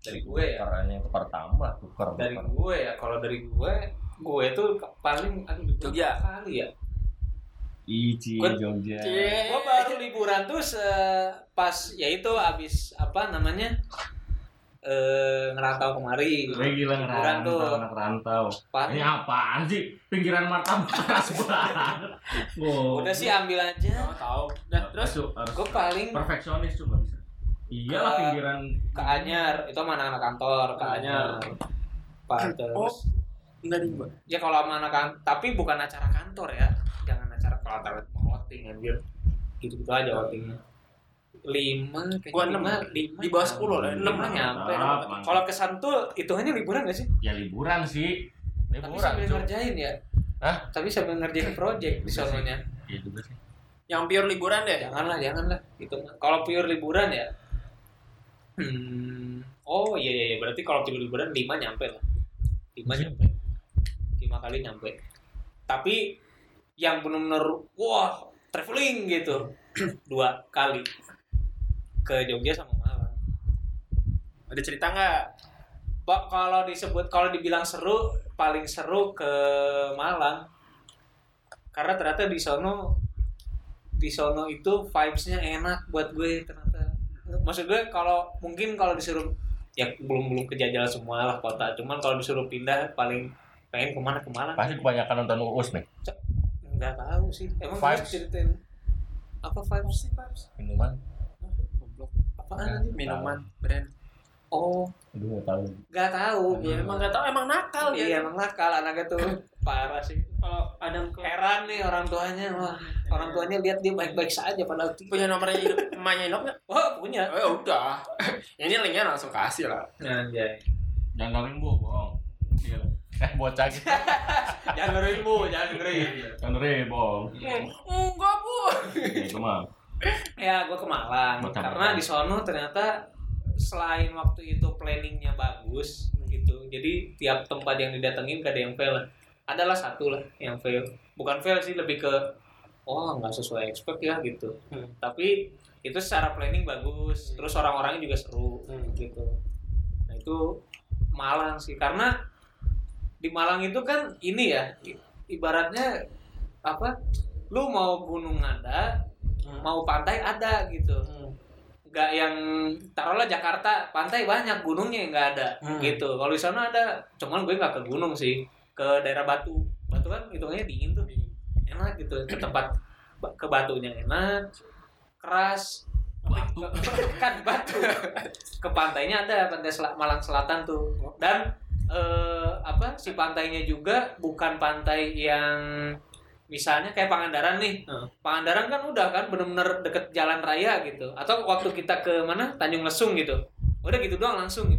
Dari gue ya. Tukerannya tukar tambah, tukar. Dari tukar. gue ya. Kalau dari gue gue tuh paling aduh Jogja. kali ya. Ici Gua- Jogja. Gue baru liburan tuh se- pas ya itu abis apa namanya eh ngerantau kemari. Gue gila tuh. ngerantau, anak rantau. Ini apaan sih? Pinggiran martabak keras banget. Wow. Udah sih ambil aja. Oh, tahu. Dah terus Harus- harus Gue paling perfeksionis coba bisa. Iya lah Ke- pinggiran ke Anyar itu sama anak-anak kantor ke Anyar. Pak Oh. terus enggak di gua. ya kalau sama anak kan tapi bukan acara kantor ya jangan acara kalau acara outing anjir gitu gitu aja outingnya lima kayaknya Gua enam. lima, lima Di bawah 10 lah, enam lima lah. nyampe mantap. kalau kesan tuh hitungannya liburan gak sih Ya liburan sih. tapi Liburan sambil Cuk. ngerjain ya Hah? tapi sambil ngerjain project di sih. sononya Iya juga sih. Yang pure liburan deh. janganlah janganlah itu mah. kalau pure liburan ya hmm. Oh iya iya iya. berarti kalau pure liburan lima nyampe lah. Lima nyampe? Lima kali nyampe. Tapi yang benar-benar wah traveling gitu. Dua kali. Ke Jogja sama Malang. Ada cerita nggak? Pak kalau disebut kalau dibilang seru paling seru ke Malang. Karena ternyata di sono di sono itu vibes-nya enak buat gue ternyata maksud gue kalau mungkin kalau disuruh ya belum belum kejajal semua lah kota cuman kalau disuruh pindah paling pengen ke mana ke Malang Pasti kebanyakan nonton Uus nih. nggak tahu sih emang Vibes. ceritain apa vibes sih vibes Minuman. Goblok. apaan anjing? Minuman brand. oh Aduh nggak tahu. nggak tahu Ya emang nggak tahu emang nakal ya. iya emang nakal anaknya tuh parah sih Kalau Adam ke heran nih orang tuanya wah orang tuanya lihat dia baik-baik saja padahal punya nomornya emaknya Inok nggak? wah punya Oh ya udah. Ini linknya langsung kasih lah. anjay Jangan dengerin bu, bohong. Iya. Eh bocah gitu. jangan dengerin bu jangan dengerin Jangan dengerin, bohong. Enggak bu. Ya, itu mah. ya gue ke Malang karena di sono ternyata selain waktu itu planningnya bagus gitu jadi tiap tempat yang didatengin gak ada yang fail adalah satu lah yang fail. Bukan fail sih lebih ke oh nggak sesuai expect ya gitu. Hmm. tapi itu secara planning bagus terus orang-orangnya juga seru Hmm. gitu. Nah itu Malang sih karena di Malang itu kan ini ya ibaratnya apa lu mau gunung ada mau pantai ada gitu. Nggak yang taruhlah Jakarta pantai banyak gunungnya nggak ada Hmm. gitu. Kalau di sana ada cuman gue nggak ke gunung sih ke daerah Batu. Batu kan hitungannya dingin tuh. Enak gitu ke tempat ke batunya enak keras. Batu. kan batu. Ke pantainya ada pantai Sel- Malang Selatan tuh. Dan eh, apa si pantainya juga bukan pantai yang misalnya kayak Pangandaran nih. Hmm. Pangandaran kan udah kan bener-bener deket jalan raya gitu. Atau waktu kita ke mana? Tanjung Lesung gitu. Udah gitu doang langsung.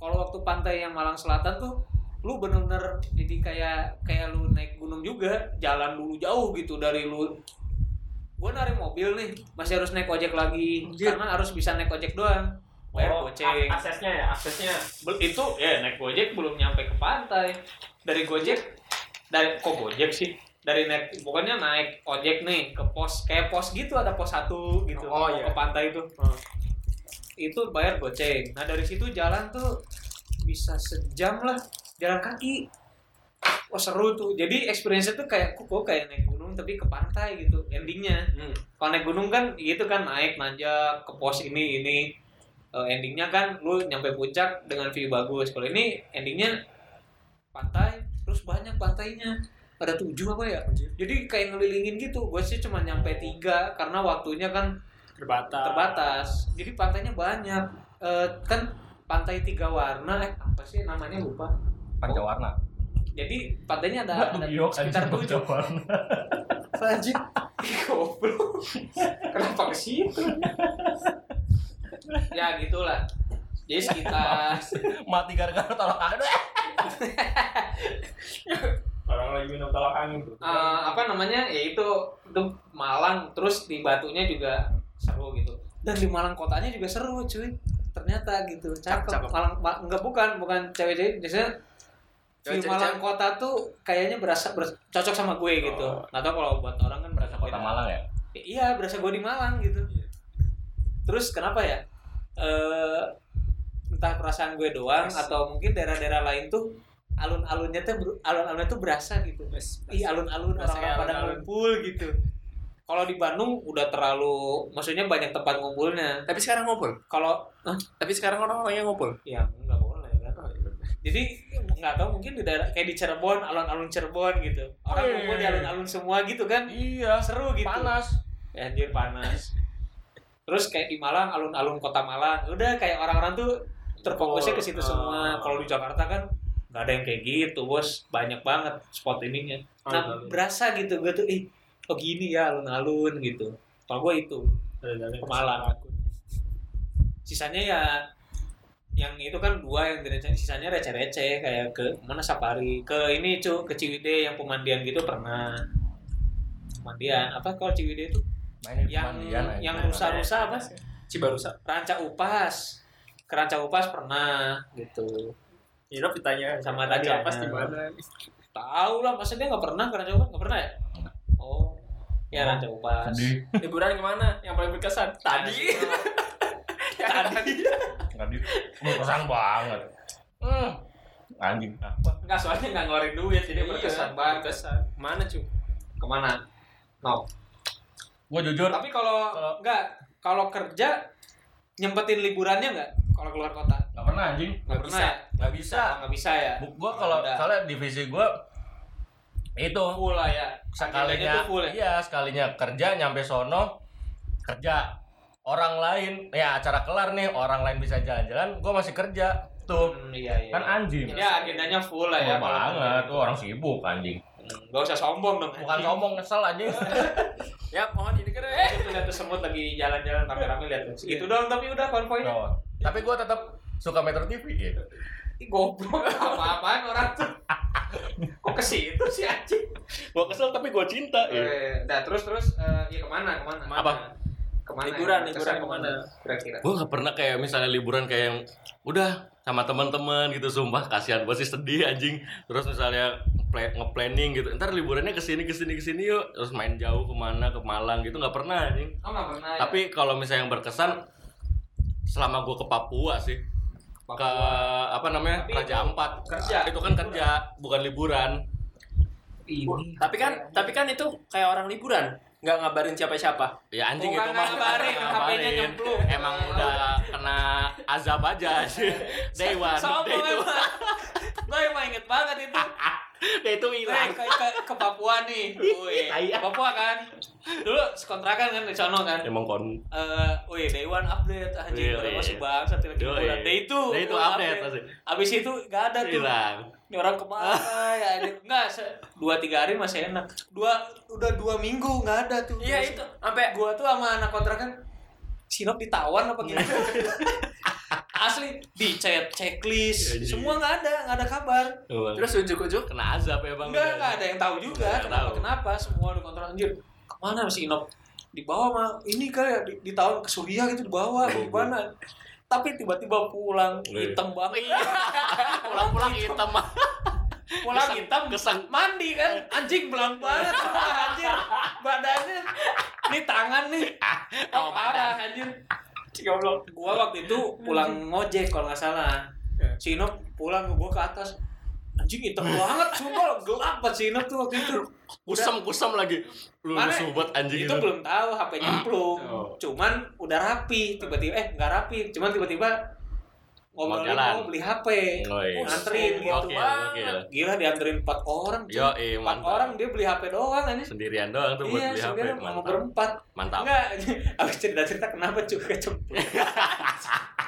Kalau waktu pantai yang Malang Selatan tuh lu bener-bener jadi kayak kayak lu naik gunung juga jalan dulu jauh gitu dari lu gue narik mobil nih masih harus naik ojek lagi Anjir. karena harus bisa naik ojek doang bayar Oh, a- aksesnya ya, aksesnya. Bel- itu ya naik gojek belum nyampe ke pantai dari gojek dari kok gojek sih dari naik pokoknya naik ojek nih ke pos kayak pos gitu ada pos satu gitu Oh, iya. ke pantai itu Hmm. itu bayar goceng nah dari situ jalan tuh bisa sejam lah jalan kaki. Wah seru tuh. Jadi experience tuh kayak kok kayak naik gunung tapi ke pantai gitu endingnya. Hmm. kalau naik gunung kan gitu kan naik nanjak ke pos ini ini. Eh, endingnya kan lu nyampe puncak dengan view bagus. Kalau ini endingnya pantai terus banyak pantainya. Ada tujuh apa ya? Jadi kayak ngelilingin gitu. Gue sih cuma nyampe tiga karena waktunya kan Terbatas. terbatas. Jadi pantainya banyak. Eh, kan pantai tiga warna eh apa sih namanya? Lupa Pancawarna. jadi pantainya ada, ada sekitar tujuh. anjing. Goblok. Kenapa ke situ? Ya gitulah. Jadi sekitar Mati gara-gara tolak angin. Orang lagi minum tolak angin tuh. eh, apa namanya? Ya itu itu Malang. Terus di Batunya juga seru gitu. Dan di Malang kotanya juga seru cuy. Ternyata gitu. Cakep, Cakep. Malang ma- enggak bukan bukan cewek-cewek. Biasanya view Malang kota tuh kayaknya berasa beras- cocok sama gue gitu Oh. nggak tahu kalau buat orang kan berasa Kota beda. Malang ya? iya berasa gue di Malang gitu Iya. terus kenapa ya eh entah perasaan gue doang Yes. atau mungkin daerah-daerah lain tuh alun-alunnya tuh ber- alun-alunnya tuh berasa gitu Bes- Ih alun-alun orang-orang pada ngumpul gitu. Kalau di Bandung udah terlalu, maksudnya banyak tempat ngumpulnya. Tapi sekarang ngumpul. Kalau? Tapi sekarang orang-orangnya ngumpul. ya nggak boleh kan. Jadi nggak tahu mungkin di daerah kayak di Cirebon, alun-alun Cirebon gitu. Orang Wih. ngumpul di alun-alun semua gitu kan. Iya. Seru gitu. Panas. Ya, anjir panas. Terus kayak di Malang, alun-alun kota Malang. Udah kayak orang-orang tuh terfokusnya ke situ Oh. semua. Kalau di Jakarta kan nggak ada yang kayak gitu, bos. Banyak banget spot ininya. Nah, Alun-alun. berasa gitu gue tuh, ih, oh gini ya alun-alun gitu. Kalau gue itu, ke Malang. Sisanya ya yang itu kan dua yang direncanain, sisanya receh-receh kayak ke mana safari, ke ini cu, ke Ciwidey yang pemandian gitu pernah. Pemandian, apa kalau Ciwidey itu Main di yang yang rusa-rusa apa? Cibarusa. Ranca Upas. Ke Ranca Upas pernah gitu. Lo ditanya Sama tadi apa di mana? Tahu lah, masa dia nggak pernah ke Ranca Upas? Nggak pernah ya? Oh, ya Ranca Upas. Liburan ke mana? Yang paling berkesan? Tadi. Tadi. Tadi. Berkesan banget. Hmm. Anjing apa? Enggak, soalnya nggak ngeluarin duit, jadi berkesan banget. Berkesan. Mana cu? Ke mana? No. Gue jujur. Tapi kalau Kalau- nggak, kalau kerja nyempetin liburannya nggak? Kalau keluar kota? Gak pernah anjing. Nggak Nggak pernah bisa. ya? Gak bisa. Oh, Nggak bisa ya? Gue kalau soalnya divisi gue itu Full lah ya. Sekalinya tuh full ya. iya sekalinya kerja nyampe sono kerja orang lain ya acara kelar nih orang lain bisa jalan-jalan gue masih kerja tuh Hmm, iya, iya. kan anjing Ya agendanya full lah ya. Oh, banget tuh orang sibuk anjing Hmm, Gak usah sombong dong. bukan anjing. sombong kesel anjing Ya, mohon ini keren. Eh. Itu tuh lihat tuh semut lagi jalan-jalan rame-rame lihat tuh. Segitu doang tapi udah konvoynya. Oh, tapi gue tetap suka Metro TV gitu Ih goblok apa-apaan orang tuh. Kok ke situ sih anjing? gue kesel tapi gue cinta Eh, nah terus terus eh, ya ke mana ke mana? Ke mana? Apa? Ke mana? Liburan, Kesan liburan ke mana? Kira-kira. gue gak pernah kayak misalnya liburan kayak yang udah sama teman-teman gitu sumpah kasihan gue sih sedih anjing terus misalnya pla- nge-planning gitu ntar liburannya ke sini ke sini ke sini yuk terus main jauh ke mana ke Malang gitu nggak pernah anjing Oh nggak pernah. ya? tapi kalau misalnya yang berkesan selama gue ke Papua sih ke Papua. apa namanya Tapi Raja itu Ampat kerja. itu kan kerja bukan liburan ini. Tapi kan, tapi kan itu kayak orang liburan, nggak ngabarin siapa-siapa. ya anjing Bukan itu mah ngabarin, ngabarin. nyemplung. emang udah kena azab aja sih day one Sombong day itu emang. Gue emang inget banget itu. day itu hilang ke, ke, ke Papua nih. Ke Papua kan. Dulu sekontrakan kan di sono kan. emang kon Eh, wih, Day One update anjing, Iya, udah iya. masih bangsa bulan. Day itu, day itu gua update pasti Abis itu gak ada tuh. hilang Ini orang ke mana ya? anjing? Enggak, se- dua tiga hari masih enak. Dua udah dua minggu nggak ada tuh. Iya itu, sampai Gua tuh sama anak kontrakan Sinop ditawan apa gitu. Asli dicet checklist, Iya, iya. semua nggak ada, nggak ada kabar. terus ujuk-ujuk kena azab ya bang Enggak, enggak ada yang tahu juga Nggak kenapa tahu. kenapa semua di kontrak anjir. Ke mana si Inop? Di bawah mah ini kali ya di, di tahun ke Suriah gitu di bawah Oh, di mana? Tapi tiba-tiba pulang hitam banget. Iya. pulang-pulang hitam Pulang hitam kesang. mandi kan anjing belang banget anjir badannya ini tangan nih oh, Oh, parah anjir goblok. gua waktu itu pulang ngojek kalau nggak salah Iya. si Inop pulang gua ke atas anjing hitam banget sumpah gelap banget si Inok tuh waktu itu kusam kusam lagi lu banget anjing itu belum tahu HP nyemplung Oh. cuman udah rapi tiba-tiba eh nggak rapi cuman tiba-tiba ngobrol Mau beli HP Oh, iya. nganterin gitu Oke, oke. gila dianterin empat orang cuy. Yo, eh, empat mantap. orang dia beli HP doang anjing Sendirian doang tuh buat iya beli HP. Mantap. berempat Mantap. enggak abis cerita cerita kenapa cuy kecemplung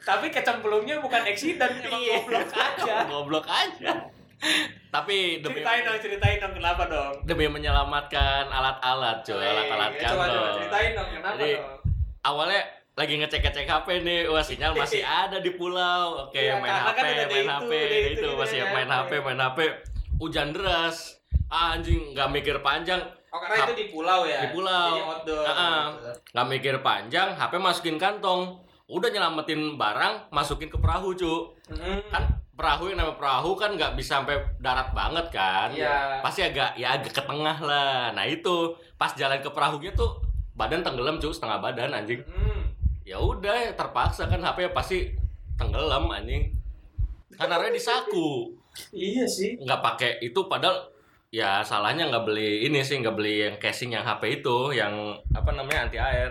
tapi kecemplungnya bukan eksiden emang Iya. goblok aja Goblok aja. Tapi demi ceritain dong ceritain dong kenapa dong demi menyelamatkan alat-alat, cuy, alat-alat Eh, coba, coba kantor. ceritain dong kenapa Jadi, dong Awalnya lagi ngecek-ngecek HP nih, wah sinyal masih ada di pulau. Oke, Iya, main HP, kan udah ada main itu, HP, udah itu, itu udah masih main HP. HP, main HP. Hujan deras. Ah, anjing, nggak mikir panjang, Oh karena itu di pulau ya? Di pulau. Jadi outdoor. Heeh. nggak mikir panjang, HP masukin kantong. Udah nyelamatin barang, masukin ke perahu, cu. Hmm. Kan perahu yang nama perahu kan nggak bisa sampai darat banget kan. Iya. Pasti agak ya agak ke tengah lah. Nah itu pas jalan ke perahunya tuh badan tenggelam cu setengah badan anjing. Hmm. Ya udah terpaksa kan HP pasti tenggelam anjing. Karena di saku Iya sih. nggak pakai itu padahal ya salahnya nggak beli ini sih nggak beli yang casing yang HP itu yang apa namanya anti air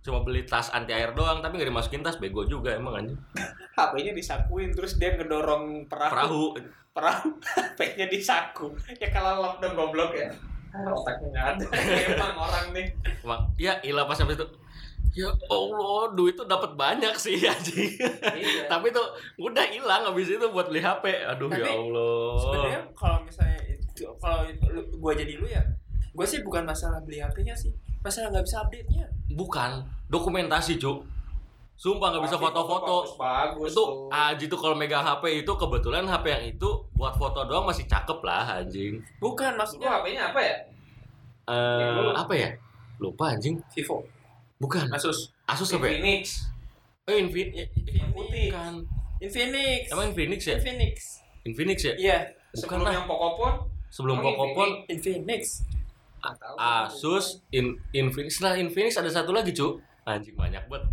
cuma beli tas anti air doang tapi nggak dimasukin tas bego juga emang anjing HP-nya disakuin terus dia ngedorong perahu. perahu Perahu. HP-nya disaku. Ya kalau lockdown goblok ya. Ah, Otaknya nggak ada. Emang orang nih. emang ya ilah pas sampai itu ya Allah duit tuh dapat banyak sih anjing Iya. tapi tuh udah hilang habis itu buat beli HP aduh Tapi ya Allah sebenarnya kalau misalnya itu kalau gua jadi lu ya gua sih bukan masalah beli HP-nya sih masalah nggak bisa update-nya bukan dokumentasi cuk sumpah nggak bisa Tapi foto-foto Bagus itu tuh. Aji tuh kalau megang HP itu kebetulan HP yang itu buat foto doang masih cakep lah anjing. bukan maksudnya HP-nya apa ya? Eh Yang apa ya? Lupa anjing. Vivo Bukan. Asus Asus apa ya? Phoenix. Oh, Infi Yang putih. Bukan. Infinix Emang Infinix ya? Infinix Infinix ya? iya Bukan Sebelum lah. yang Pokopon. Sebelum Emang Pokopon Infinix Ah, tahu. Asus, In Infinix lah Infinix ada satu lagi cu. Anjing banyak banget.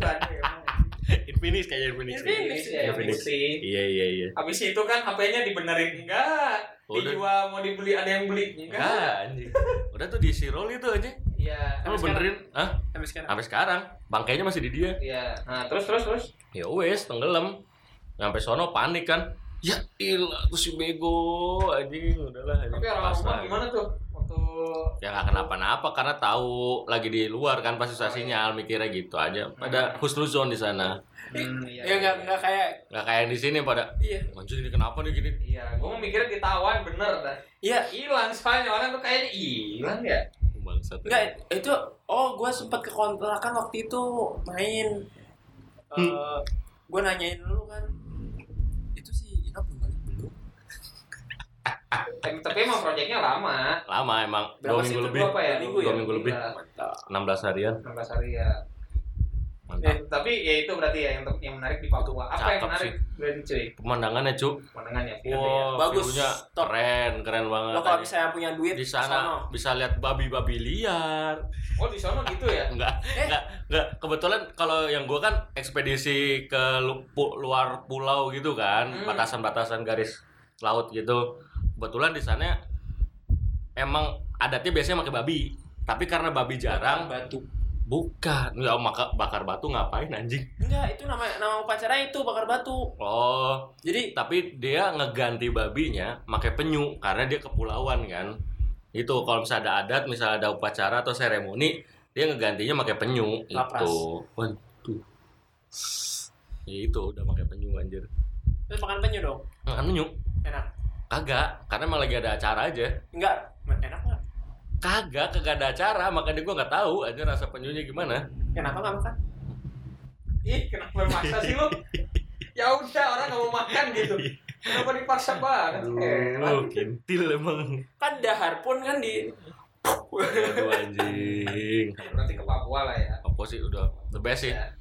Emang. Infinix kayaknya Infinix. Infinix, ya, Infinix. Iya iya iya. Habis itu kan HP-nya dibenerin enggak? Udah. Dijual mau dibeli ada yang beli enggak? Enggak anjing. Udah tuh diisi roll itu aja. Iya. Lu benerin? Hah? sampai sekarang Sampai sekarang bangkainya masih di dia. Iya. Nah, terus terus terus. ya wes tenggelam sampai sono panik kan ya ilah tuh si bego anjing udahlah anjing. Tapi orang rumah gimana tuh? Ya nggak kenapa-napa karena tahu lagi di luar kan pasti susah sinyal mikirnya gitu aja pada husnuzon di sana Hmm, iya. ya nggak nggak kayak nggak kayak di sini pada iya anjing ini kenapa nih gini Iya, gua mau mikirnya ditawan bener dah. iya Hilang soalnya orang tuh kayaknya hilang ya. bangsat Enggak, itu oh gue sempat ke kontrakan waktu itu main. Eh Hmm. gue nanyain lu kan. Itu sih Ina belum balik belum. Tapi, tapi emang proyeknya lama. lama emang Berapa dua sih minggu lebih Dua apa ya? Dua minggu ya? dua minggu lebih. Mantap. 16 harian 16 hari ya. mantap Eh, tapi ya itu berarti ya yang yang menarik di Papua. Apa yang Cakep menarik berarti cuy? pemandangannya cu Pemandangan ya. view-nya ya. wow Bagus. keren keren banget Lo kalau misalnya punya duit di sono. sana bisa lihat babi-babi liar Oh di sana gitu ya? Enggak, Eh. enggak, enggak. Kebetulan kalau yang gua kan ekspedisi ke lu- pu- luar pulau gitu kan, Hmm. batasan-batasan garis laut gitu. Kebetulan di sana emang adatnya biasanya pakai babi. Tapi karena babi jarang, batu. bukan. Enggak maka bakar batu ngapain anjing? Enggak, itu nama nama upacara itu bakar batu. Oh, Jadi tapi dia ngeganti babinya pakai penyu karena dia kepulauan kan. Itu kalau misalnya ada adat, misalnya ada upacara atau seremoni, dia ngegantinya pakai penyu Lapras. itu. Waduh. Ya itu udah pakai penyu anjir. terus makan penyu dong. Makan penyu? Enak. Kagak, karena emang lagi ada acara aja. Enggak, enak enggak? Kagak, kagak ada acara, makanya gua nggak tahu aja rasa penyunya gimana. Kenapa enggak makan? Ih kenapa maksa sih lu? Ya udah orang nggak mau makan gitu. Kenapa dipaksa banget? Eh, Aduh, kintil emang. Kan dahar pun kan di Aduh anjing. berarti ke Papua lah ya. Apa sih udah the best sih. Ya.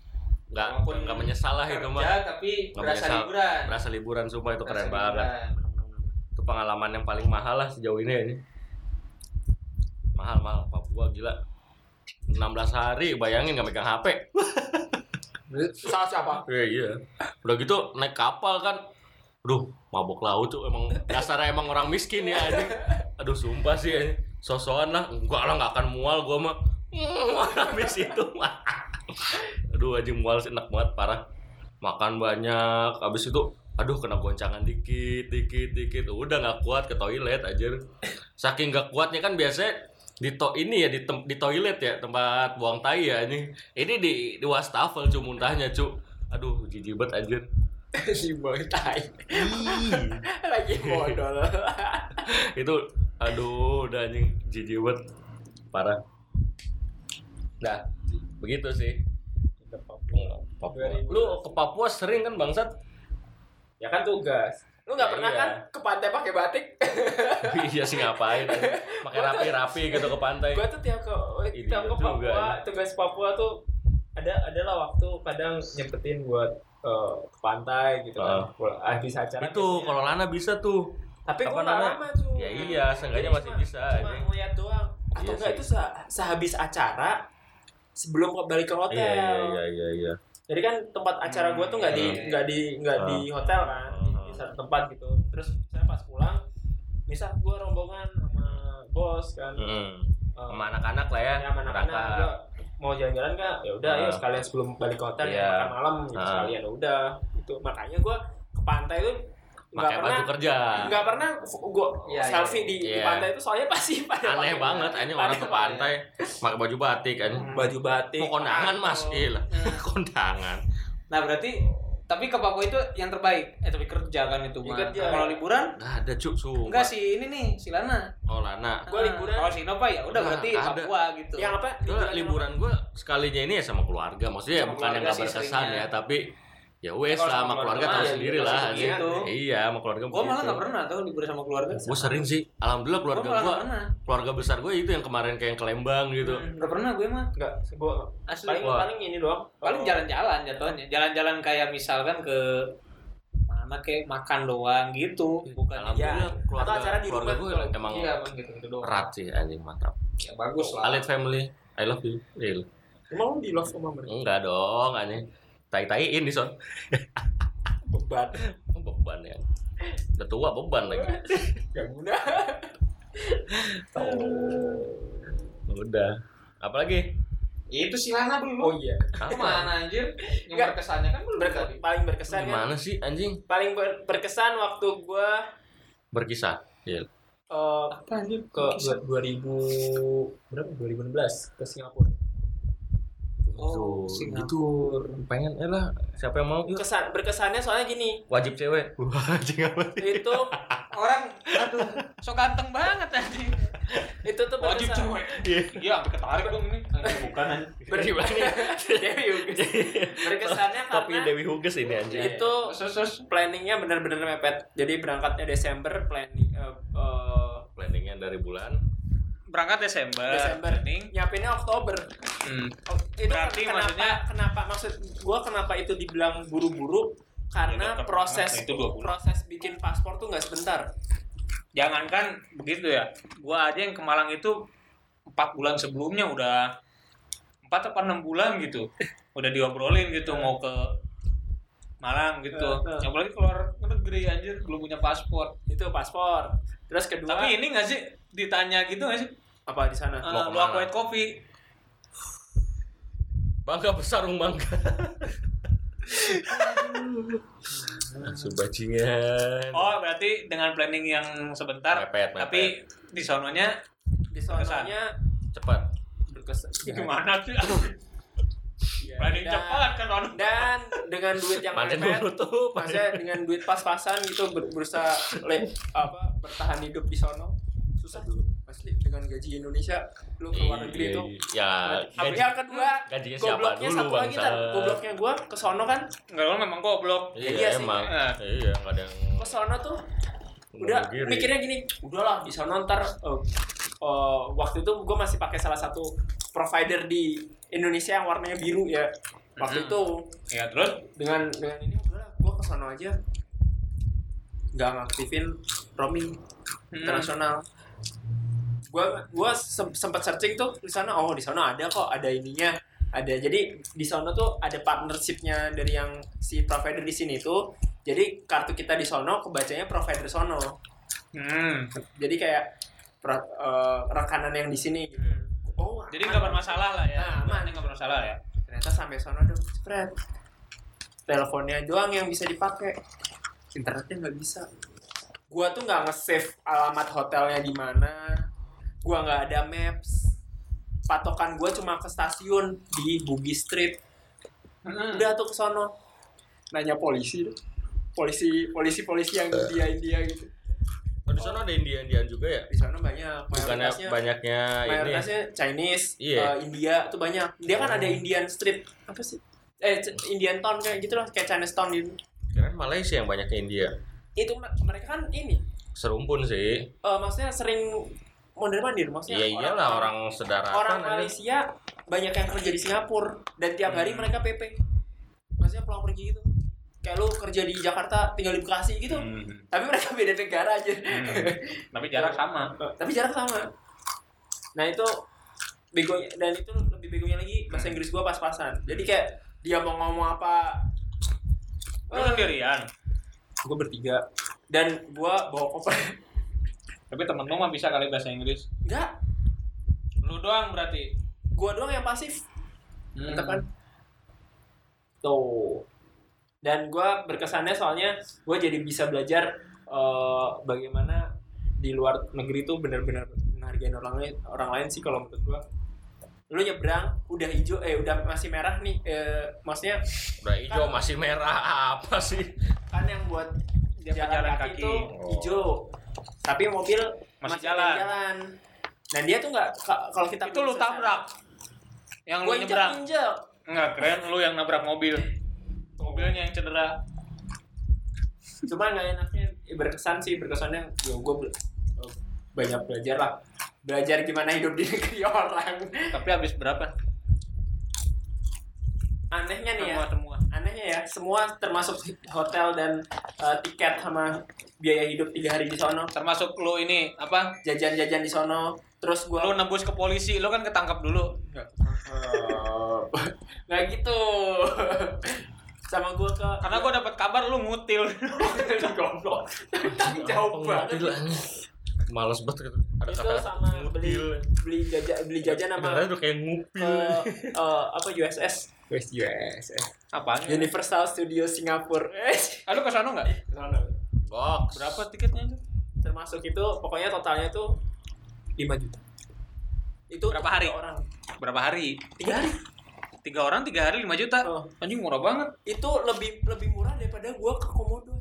Nggak, Walaupun nggak menyesal lah itu mah. Kerja tapi Nggak berasa menyesal. liburan. Berasa liburan sumpah itu keren Berasa banget. liburan. Pengalaman yang paling mahal lah sejauh ini ini. Mahal mahal. Papua gila. 16 hari bayangin nggak megang HP. salah siapa? Iya iya. Udah gitu naik kapal kan. Aduh mabok laut tuh emang. Dasarnya emang orang miskin ya anjing. Aduh sumpah sih anjing. Sosokan lah. Enggak lah nggak akan mual gua mah. Habis itu aduh anjing mual sih. Enak banget parah. Makan banyak. Habis itu aduh kena goncangan dikit dikit dikit. Udah nggak kuat ke toilet aja saking nggak kuatnya kan biasanya di to ini ya di, tem- di toilet ya tempat buang tai ya ini. Ini di di wastafel cu muntahnya cu. Aduh jijik banget anjir. Si boy tai. Lagi modal. Itu aduh udah anjing jijik banget parah. Nah begitu sih. Papua. lu ke Papua sering kan bangsat ya kan tugas. Lu nggak Ya, pernah iya. kan ke pantai pakai batik? Iya sih ngapain? Pakai rapi-rapi gitu ke pantai. Gua tuh tiap ke Ini tiap ke juga, Papua ya. tugas Papua tuh ada adalah waktu kadang nyempetin buat eh, ke pantai gitu kan. Ah. Bisa acara itu kalau Lana bisa tuh. Tapi nggak namanya? lama tuh. Ya iya seenggaknya masih cuma- bisa cuma anjing. ngeliat doang. Atau Iya enggak sih. itu se sehabis acara sebelum balik ke hotel. Iya iya iya iya iya jadi kan tempat acara gua tuh nggak di Hmm. nggak di nggak di hotel kan di, di Hmm. satu tempat gitu terus saya pas pulang misal gua rombongan sama bos kan Mm. eh, sama anak-anak lah ya ya mana berangkat. mau jalan-jalan kak ya udah Ah. sekalian sebelum balik ke hotel ya Iya. makan malam gitu sekalian ya udah itu makanya gua ke pantai tuh pakai pernah baju kerja nggak pernah gua Iya, selfie iya. di, di Iya. pantai itu soalnya pasti pada aneh banget anjing orang ke pantai pakai baju batik kan baju batik mau kondangan mas Oh. iya lah Hmm. kondangan Nah berarti tapi ke Papua itu yang terbaik. Eh tapi kerja kan itu Ya, mah. kerja. Kalau liburan nggak ada cuk sumpah enggak sih ini nih si Lana. oh Lana Gua Ah, liburan. Kalau si Nova ya udah Nah, berarti ada. Papua gitu. yang apa Gue liburan gue sekalinya ini ya sama keluarga maksudnya Sama bukan yang keluarga gak sih berkesan ya tapi ya wes lah sama keluarga keluarga tahu sendiri lah begitu. iya sama keluarga Gua malah nggak pernah tuh liburan sama keluarga. gue sering sih alhamdulillah keluarga gue nggak keluarga besar gue itu yang kemarin kayak yang kelembang gitu Hmm, Nggak pernah gue mah. enggak gua Asli. paling paling ini doang Paling Oh, jalan-jalan jatuhnya. Jalan-jalan kayak misalkan ke mana kayak makan doang gitu. Bukan alhamdulillah Ya, keluarga atau acara di keluarga rumah gue kalau- emang Iya, gitu, gitu doang. erat sih anjing mantap Ya, bagus lah. Alit family I love you real emang lu di love sama mereka enggak dong anjing tai taiin di son beban. Beban ya. Udah tua beban lagi. Gak guna udah. Apalagi? Itu si Lana belum. oh iya. Ke mana anjir? Yang Nggak. berkesannya kan belum Berke- tadi. paling berkesan kan? Gimana sih anjing? Paling ber- berkesan waktu gua berkisah iya. Eh, Apa anjir? ke dua- 2000 berapa? 2016 ke Singapura Oh, Singapura. gitu pengen eh lah siapa yang mau yuk kesan berkesannya soalnya gini wajib cewek wah anjing apa sih itu Orang aduh, so ganteng banget anjing. itu tuh Wajib berkesan cewek. Iya. Iya, sampai ketarik dong ini. Bukan anjing. Dewi Huges. berkesannya kopi karena Dewi Huges ini anjing itu Sus, sus. planningnya benar-benar mepet jadi berangkatnya Desember planning eh, eh, planningnya dari bulan Berangkat Desember. Desember Ning. nyiapinnya Oktober Hmm. Oh, itu Berarti kenapa maksudnya- kenapa maksud gua kenapa itu dibilang buru-buru karena Ya, proses itu proses bikin paspor tuh nggak sebentar Jangankan begitu ya. Gua aja yang ke Malang itu empat bulan sebelumnya udah empat apa enam bulan gitu udah diobrolin gitu mau ke Malang gitu Eh, eh. apalagi keluar negeri anjir belum punya paspor itu paspor terus kedua tapi ini nggak sih ditanya gitu nggak sih apa di sana? Uh, Mau lu white coffee bangga besarung bangga. Langsung bajingan. Oh berarti dengan planning yang sebentar mepet mepet. tapi di sononya di sononya cepat. Berkesan. Gimana sih? Ya, planning dan- cepat kan Ono. dan dengan duit yang mepet dulu tuh maksudnya dengan duit pas-pasan gitu ber- berusaha le, apa bertahan hidup di sono susah. dulu asli. Dengan gaji Indonesia lu ke luar negeri Iya, tuh ya gaji, yang kedua gajinya siapa gobloknya dulu satu lagi kan gobloknya gua ke sono kan? Enggak, lo memang goblok. iya, Iya sih. emang. Eh. iya nggak ada yang ke sono tuh udah Ngomong mikirnya gini udahlah di sono ntar eh, eh, waktu itu gue masih pakai salah satu provider di Indonesia yang warnanya biru ya. Waktu Mhm. itu Ya terus? dengan dengan ini udahlah gue ke sono aja. Nggak ngaktifin roaming Hmm. internasional gue gue sempat searching tuh di sana oh di sana ada kok ada ininya ada jadi di sana tuh ada partnershipnya dari yang si provider di sini tuh jadi kartu kita di sono kebacanya provider sono Hmm. jadi kayak pro- eh, rekanan yang di sini gitu. oh Jadi nggak bermasalah lah ya. Nah, aman. Nggak bermasalah ya. ternyata sampai sono dong spread teleponnya doang yang bisa dipakai internetnya nggak bisa gua tuh nggak nge-save alamat hotelnya di mana gua nggak ada maps. Patokan gua cuma ke stasiun di Bugis Street. Udah tuh ke sono. Nanya polisi polisi polisi polisi yang India India gitu. Oh, di sana ada Indian-Indian juga ya? di sana banyak. Bukannya mayoritasnya banyaknya ini. mayoritasnya Chinese Iya. eh, India tuh banyak. Dia kan ada Indian Street. Apa sih? Eh Indian Town kayak gitu lah kayak Chinatown gitu. Kan Malaysia yang banyaknya India. itu me- mereka kan ini. Serumpun sih. eh, maksudnya sering mondar mandir maksudnya Iya iyalah orang orang ini. Malaysia banyak yang kerja di Singapura dan tiap hari Hmm. mereka PP maksudnya pulang pergi gitu kayak lu kerja di Jakarta tinggal di Bekasi gitu Hmm. tapi mereka beda negara aja Tapi jarak sama. tapi jarak sama nah itu begonya dan itu lebih begonya lagi bahasa Inggris gua pas-pasan jadi kayak dia mau ngomong apa Lu sendirian. gue bertiga dan gua bawa koper Tapi temen lu mah bisa kali bahasa Inggris. enggak Lu doang berarti. gua doang yang pasif Hmm. Mantap kan tuh dan gua berkesannya soalnya gua jadi bisa belajar eh, bagaimana di luar negeri tuh benar-benar menghargai orang lain orang lain sih kalau menurut gua lu nyebrang udah hijau eh udah masih merah nih eh, maksudnya Udah hijau masih merah apa sih? kan yang buat Dia jalan, pejalan kaki, kaki. itu Oh. Tapi mobil Masih ada jalan. jalan dan dia tuh nggak ka- kalau kita Itu lu tabrak. Yang lu nyebrang. injek Enggak, keren lu yang nabrak mobil. Mobilnya yang cedera. cuma nggak enaknya eh, berkesan sih berkesannya ya gue banyak belajar lah belajar gimana hidup di negeri orang Tapi habis berapa? anehnya nih ya semua. Anehnya ya semua termasuk hotel dan eh, tiket sama biaya hidup tiga hari di sono. Termasuk lu ini apa? jajan-jajan di sono. Terus gue Lu nebus ke polisi, lu kan ketangkap dulu. nggak gitu. Sama gue ke Karena gua dapat kabar lu ngutil. goblok. Jauh banget Males banget gitu. Ada itu kata sama beli ngutil. beli jajan beli jajan sama Kedengarannya tuh kayak ke ngupil. eh, apa USS West USS Apaan? Universal Studio Singapura eh Ah, lu ke sono enggak? Box. Berapa tiketnya itu? termasuk itu pokoknya totalnya tuh 5 juta itu Berapa hari? orang Berapa hari? tiga hari Tiga orang, tiga hari, lima juta. Oh. Anjing murah banget. itu lebih lebih murah daripada gua ke komodo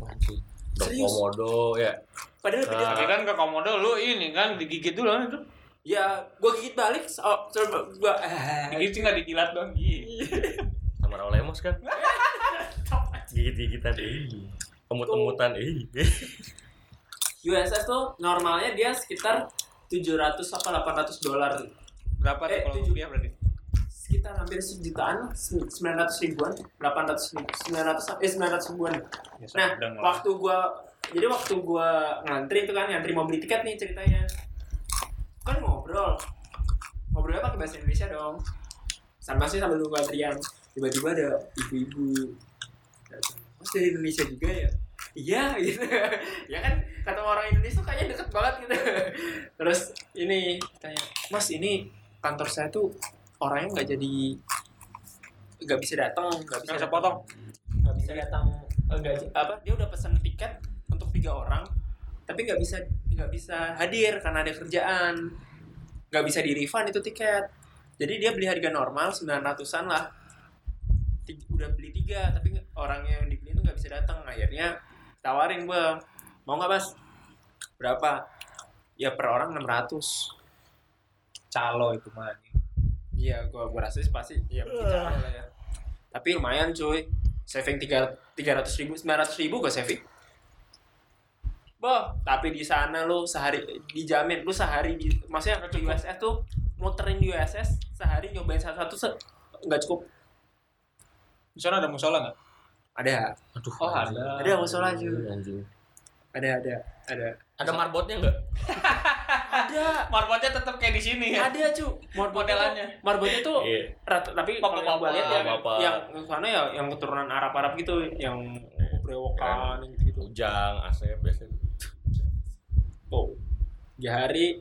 Anjing. Serius? komodo ya. padahal lebih Nah. Kan ke komodo lu ini kan digigit dulu kan itu. ya gua gigit balik oh, terus gua eh, Digigit sih nggak dijilat dong. Sama Raul Lemos kan. Gigit-gigitan. Eh. Temut-temutan. Eh. USS tuh normalnya dia sekitar 700 apa 800 dolar Berapa tuh Eh, kalau tujuh. rupiah berarti? Sekitar hampir sejutaan lah, sem- 900 ribuan 800 ribu- 900 eh 900 ribuan. Ya, nah waktu gua jadi waktu gua ngantri itu kan ngantri mau beli tiket nih ceritanya. Kan ngobrol. Ngobrolnya pakai bahasa Indonesia dong. Sama sih sambil nunggu antrian tiba-tiba ada ibu-ibu mas dari Indonesia juga ya? Iya gitu. Ya kan kata orang Indonesia kayaknya deket banget gitu. Terus ini tanya mas ini kantor saya tuh orangnya nggak jadi nggak bisa datang nggak bisa Nggak bisa potong. nggak bisa datang enggak apa dia udah pesan tiket untuk tiga orang tapi nggak bisa nggak bisa hadir karena ada kerjaan. Nggak bisa di refund itu tiket. Jadi dia beli harga normal 900-an lah. Ti- udah beli tiga tapi nggak- orang yang dibeli itu nggak bisa datang. Akhirnya tawarin gua mau nggak mas berapa? Ya per orang 600 Calo itu mah. Iya, gua gua rasa sih pasti iya mungkin cara lah ya. Tapi lumayan cuy. Saving tiga tiga ratus ribu, sembilan ratus ribu gua saving. Boh, tapi di sana lu sehari dijamin lu sehari di, maksudnya ke USS tuh muterin di USS sehari nyobain satu-satu se nggak cukup. Di sana ada musola nggak? Ada, Aduh. Oh, ada. ada musola. Anjing. Ada, ada, ada. Ada marbotnya enggak? Ada, Marbotnya tetap kayak di sini ya. ada cuy. Marbotnya tuh, Modelannya. marbotnya tuh rata, tapi kalau yang gua lihat ya yang sana ya yang keturunan Arab Arab gitu yang brewok-brewokan yang gitu-gitu. Ujang, Asep biasanya. Oh. Tiga hari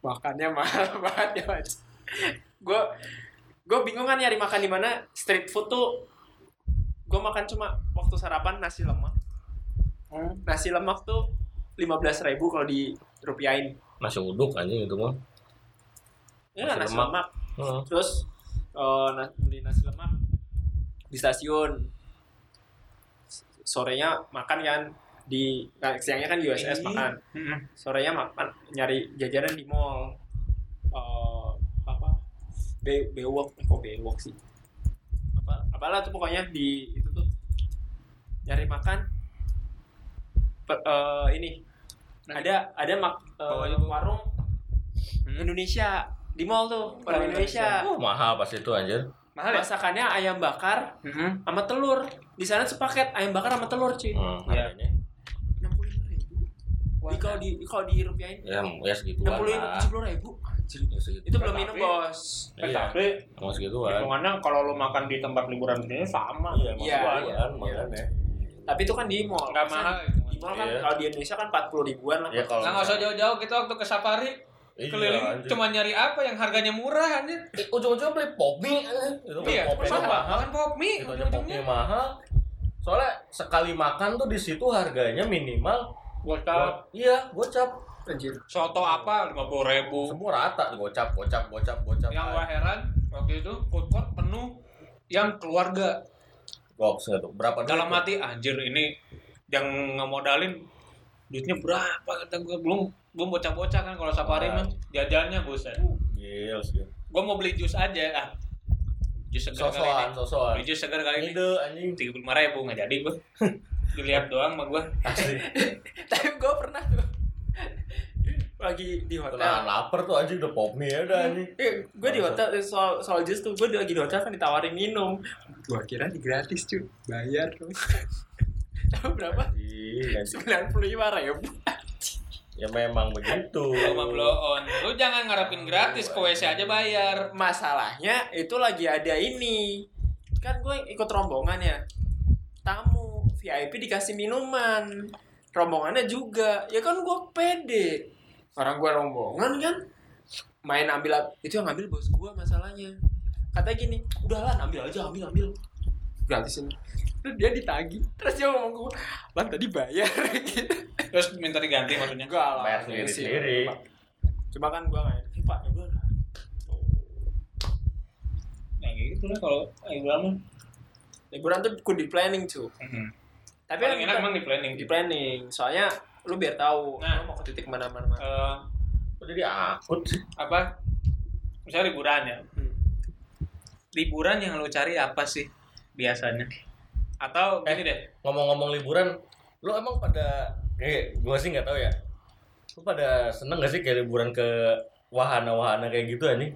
makannya mahal banget ya mas. Gue gue bingung kan nyari makan di mana street food tuh gue makan cuma waktu sarapan nasi lemak. Nasi lemak tuh lima belas ribu kalau di rupiahin. Nasi uduk anjing itu mah. Ya Nasi nasi, lemak. lemak. Heeh. Terus eh, na- beli nasi lemak di stasiun. Sorenya makan kan di nah, siangnya kan di USS Ih. makan. Sorenya makan nyari jajanan di mall. Eh, apa? Be bewok, eh, kok bewok sih? Apa apalah tuh pokoknya di itu tuh nyari makan Per- eh, ini ada ada mak eh, bawah. warung Hmm. Indonesia di mall tuh warung Indonesia. Oh, mahal pas itu anjir. Mahal ya? Masakannya ayam bakar Mhm. sama telur. Di sana sepaket ayam bakar sama telur, cuy. Hmm, Iya. harganya. Enam puluh lima ribu. Di kalau di kalau di rupiahin Ya, ya segituan enam puluh lah. tujuh puluh ribu. Anjir. Ya, segitu. Itu belum minum bos. Eh, Iya, tapi emang segituan. hitungannya kalau lu makan di tempat liburan ini sama. Iya, emang Iya, segituan, iya. makanya. Tapi itu kan di mall. Nggak mahal Di mall kan Iya. kalau di Indonesia kan empat puluh ribuan lah. Ya kalau Nah, nggak usah jauh-jauh kita waktu ke safari Iya, keliling cuma nyari apa yang harganya murah anjir. Eh, ujung-ujungnya beli pop mie. Itu beli Iya, pop mie mahal. makan pop mie Itu aja pop mie ujung-ujungnya. mahal. Soalnya sekali makan tuh di situ harganya minimal Gocap, go- iya, gocap. Anjir. soto apa lima puluh ribu. Semua rata gocap, gocap, gocap, gocap. Yang gua heran waktu itu food court penuh yang keluarga. Goks tuh. Berapa duit Dalam hati anjir ini yang ngemodalin duitnya berapa kata gua belum belum bocah-bocah kan kalau safari Nah. mah jajannya buset. Gil, gil. Gua mau beli jus aja ah. Jus segar kali Sosokan, ini. sosokan. Beli jus segar kali ini. Anjing. tiga puluh lima ribu nggak jadi gua. Dilihat doang sama gua. Asli. Tapi gue pernah tuh lagi di hotel. Nahan lapar tuh anjing udah pop mie ya udah anjing. Eh, gue di hotel soal soal jus tuh gue lagi di hotel kan ditawarin minum. Gua kira di gratis cuy, bayar dong. Tahu berapa? Sembilan puluh lima ribu. Ya memang begitu. Sama blow on. Lu jangan ngarepin gratis ke WC aja bayar. Masalahnya itu lagi ada ini. Kan gue ikut rombongan ya. Tamu VIP dikasih minuman. Rombongannya juga. Ya kan gue pede. Orang gue rombongan kan. Main ambil itu yang ambil bos gue masalahnya. Katanya gini, udahlah ambil aja ambil ambil. Gratis ini. Terus dia ditagi. Terus dia ngomong ke gue, Bang tadi bayar gitu. Terus minta diganti maksudnya. Enggak lah. Bayar sendiri-sendiri. Pak. Cuma kan gue nggak ini pak ya lah. Nah gitu lah kalau liburan mah. Liburan tuh kudu di planning cuy. Tapi Paling kan enak emang di planning. di planning soalnya lu biar tahu Nah. lu mau ke titik mana mana mana Eh, akut sih? apa? Misalnya liburan ya. Hmm. Liburan yang lu cari apa sih biasanya? Atau gini deh, Ngomong-ngomong liburan, lu emang pada eh gua sih nggak tahu ya. Lu pada seneng gak sih kayak liburan ke wahana-wahana kayak gitu anjing?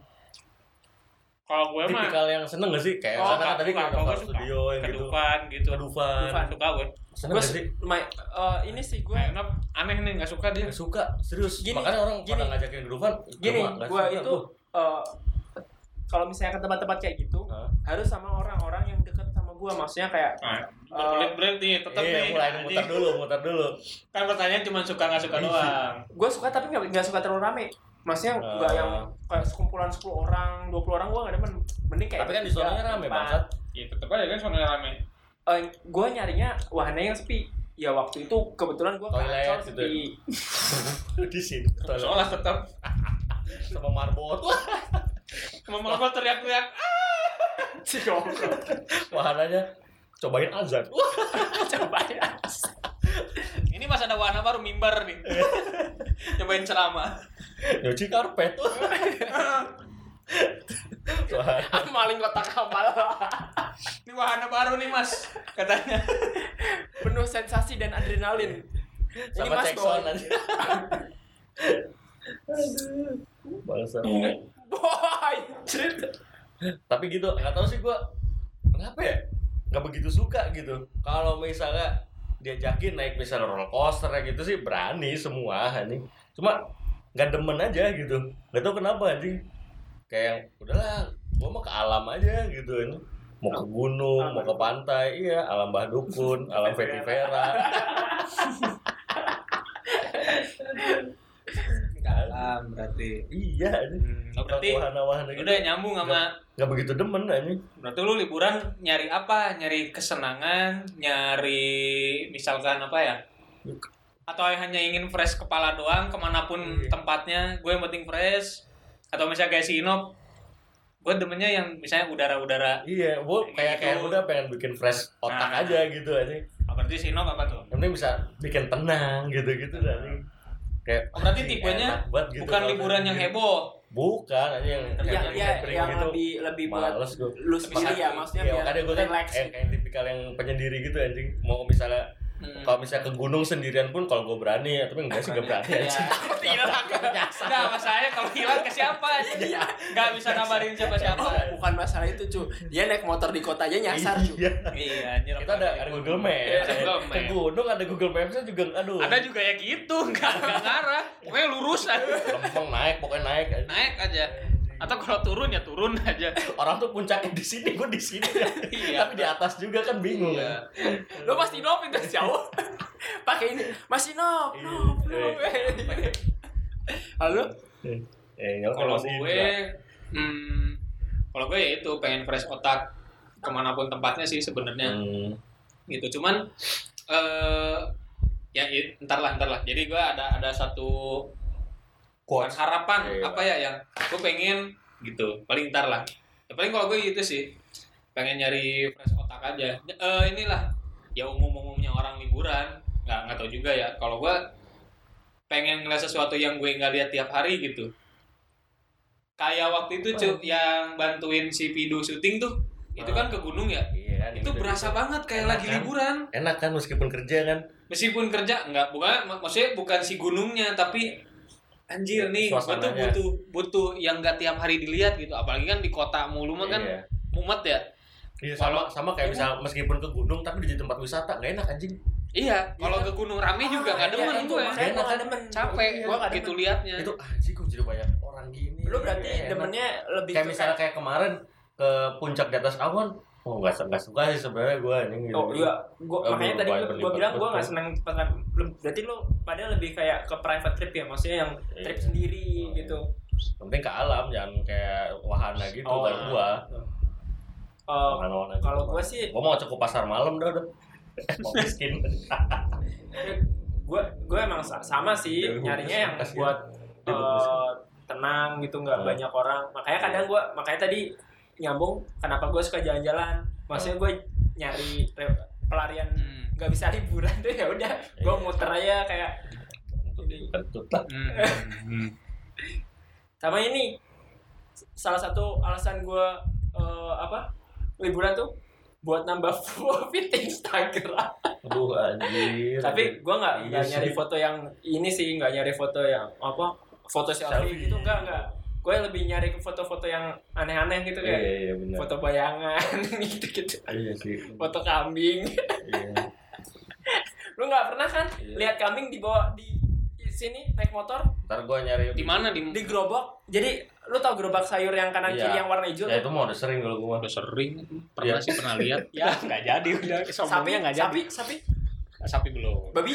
kalau gue mah Tipikal yang seneng gak sih? Kayak Oh, misalkan suka, tadi kayak suka. Studio yang gitu. kedufan gitu. Ke. Dufan. Suka gue. Seneng gue gak sih? lumayan eh, ini sih gue aneh nih nggak suka dia. Gak suka, serius. Gini, Makanya orang gini. pada ngajakin ke Dufan. gini gue itu gua. eh, kalau misalnya ke tempat-tempat kayak gitu Hah? harus sama orang-orang yang dekat sama gue maksudnya kayak Nah, Eh, belit-belit nih, tetap Iya, nih. mulai anjing. muter dulu, muter dulu. Kan pertanyaan cuma suka nggak suka Iya. doang. gue suka tapi nggak nggak suka terlalu rame maksudnya nggak Ah. yang kayak sekumpulan 10 orang 20 orang gue nggak demen mending kayak Tapi kan di sononya rame empat. bangsat. Ya tetap aja kan soalnya rame. Eh, gue nyarinya wahana yang sepi ya waktu itu kebetulan gue Toilet kacau gitu. sepi Di sini. Soalnya tetap sama marbot. mama gua teriak-teriak. si goblok Wahananya cobain azan. coba ya Ini mas ada wahana baru mimbar nih. Nyobain ceramah. Nyuci karpet. Wah, maling kotak amal Ini wahana baru nih mas. Katanya. penuh sensasi dan adrenalin ini sama mas cek bawa. Bangsa. boy cerita Tapi gitu, nggak tahu sih gua kenapa ya? Nggak begitu suka gitu. Kalau misalnya diajakin naik misalnya roller coaster kayak gitu sih berani semua anjing. Cuma nggak demen aja gitu. Nggak tahu kenapa anjing. Kayak yang, udahlah, gua mah ke alam aja gitu ini. mau ke gunung mau ke pantai iya alam bah dukun alam Fetty Vera Dalam berarti. iya ini Hmm, berarti wahana-wahana gitu udah nyambung sama nggak begitu demen ini berarti lu liburan nyari apa? Nyari kesenangan, nyari misalkan apa ya? Atau hanya ingin fresh kepala doang ke mana pun Iya. tempatnya, gue yang penting fresh. Atau misalnya kayak si Inop, gue demennya yang misalnya udara-udara. iya gua kayak kayak Gitu. udah pengen bikin fresh otak Nah. aja gitu aja Oh, berarti si Inop apa tuh? yang penting bisa bikin tenang gitu gitu dan kayak Oh, berarti tipenya gitu Bukan liburan yang heboh. bukan aja yang ya, gathering yang gitu. lebih lebih buat males gue lu sendiri ya maksudnya Iya, biar gue relax kayak, kayak tipikal yang penyendiri gitu anjing mau misalnya Hmm. kalau misalnya ke gunung sendirian pun kalau gue berani ya tapi enggak sih gak berani Iya. anjing hilang Enggak, masalahnya kalau hilang ke siapa? Enggak bisa ngabarin siapa-siapa. bukan masalah itu cu dia naik motor di kota aja nyasar cu iya Iya, kita ada ada Google Maps Iya, ada Google ke Maps. gunung ada Google Maps juga aduh Ada juga ya gitu, enggak enggak ngarah. Pokoknya lurus aja. lempeng naik pokoknya naik. Naik aja. Atau kalau turun ya turun aja. orang tuh puncaknya di sini gue di sini. Iya. tapi di atas juga kan bingung Iya. lu pasti nop itu jauh. Pakai ini masih nop nop nop. Halo? Eh nyala Kalau gue hmm, kalau gue ya itu pengen fresh otak ke mana pun tempatnya sih sebenarnya. Hmm. gitu cuman eh ya ntar lah ntar lah. Jadi gue ada ada satu bukan Quotes. harapan Iya. apa ya yang gue pengen gitu. Paling ntar lah. Ya, paling kalau gue gitu sih. Pengen nyari fresh otak aja. Eh inilah ya umum umumnya orang liburan. Nggak nggak tahu juga ya. Kalau gue pengen ngeliat sesuatu yang gue nggak lihat tiap hari gitu. Kayak waktu itu cu yang bantuin si Pido syuting tuh itu kan ke gunung ya? Iya itu berasa banget kayak Enak lagi kan? liburan. Enak kan meskipun kerja kan? Meskipun kerja enggak bukan mak- maksudnya bukan si gunungnya tapi anjir nih gue tuh butuh butuh yang enggak tiap hari dilihat gitu. Apalagi kan di kota mulu mah kan Iya. mumet ya. Iya, sama sama kayak misal meskipun ke gunung tapi di tempat wisata nggak enak anjing. Iya kalau kan? ke gunung rame juga Ah, nggak iya, demen itu, gue. nggak demen capek Iya, gua nggak gitu liatnya. Itu anjing kok jadi banyak orang gini lu berarti demennya lebih kayak ke misalnya kayak kemarin ke puncak di atas awan oh nggak nggak suka sih sebenarnya gue anjing gitu Oh iya, gua Oh, makanya tadi gua bilang nggak betul. seneng lu- berarti lu pada lebih kayak ke private trip ya, maksudnya yang trip Iya. sendiri Oh. gitu. penting ke alam jangan kayak wahana gitu Oh, kayak wahana-wahana gitu. kalau gua sih gua mau cukup pasar malam dah udah mau miskin gua gua emang sa- sama sih Ya, gua nyarinya yang buat bagus. tenang gitu nggak Hmm. banyak orang. Makanya kadang gua makanya tadi nyambung kenapa gua suka jalan-jalan. Maksudnya gua nyari pelarian Hmm. nggak bisa liburan tuh ya udah gua Iya. muter aja kayak kentut lah Hmm. Sama ini salah satu alasan gue apa liburan tuh buat nambah fit Instagram aduh anjir tapi gue nggak Iya nggak nyari foto yang ini sih nggak nyari foto yang apa foto selfie, Selfie. gitu enggak enggak gue lebih nyari ke foto-foto yang aneh-aneh gitu iya kayak iya benar. foto bayangan gitu gitu iya sih. Foto kambing. Iya. Lu nggak pernah kan Iya. lihat kambing dibawa di sini naik motor? Ntar gua nyari di mana? Di di gerobak. Jadi lu tau gerobak sayur yang kanan Iya. kiri yang warna hijau ya itu mah udah sering kalau gua. Mah udah sering. Pernah Iya. sih pernah lihat. Ya. nggak jadi udah. Sapi? Nggak jadi. Sapi? Sapi? Sapi belum. Babi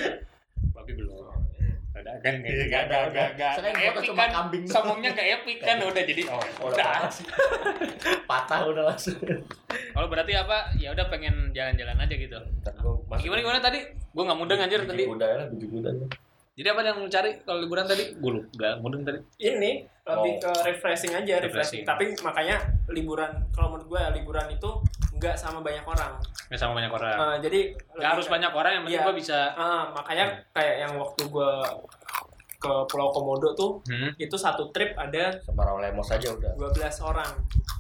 ada kan Iya, nggak nggak ada, nggak nggak. Selain nggak foto epic cuma kan kambing. sombongnya nggak epic kan udah jadi oh udah. patah udah langsung. Kalau berarti apa ya udah pengen jalan-jalan aja gitu. Gimana gimana tadi? Gue nggak mudeng anjir tadi. kuda ya biji kuda jadi apa yang cari kalau liburan tadi? Gue lupa nggak mudeng tadi. Ini lebih Oh. ke refreshing aja Refreshing. refreshing. tapi makanya liburan kalau menurut gue liburan itu nggak sama banyak orang. Nggak sama banyak orang. Eh, jadi nggak harus banyak orang yang penting Iya. gue bisa Ah, makanya kayak yang waktu gue ke Pulau Komodo tuh hmm, itu satu trip ada Semarang Lemos aja udah. 12 orang.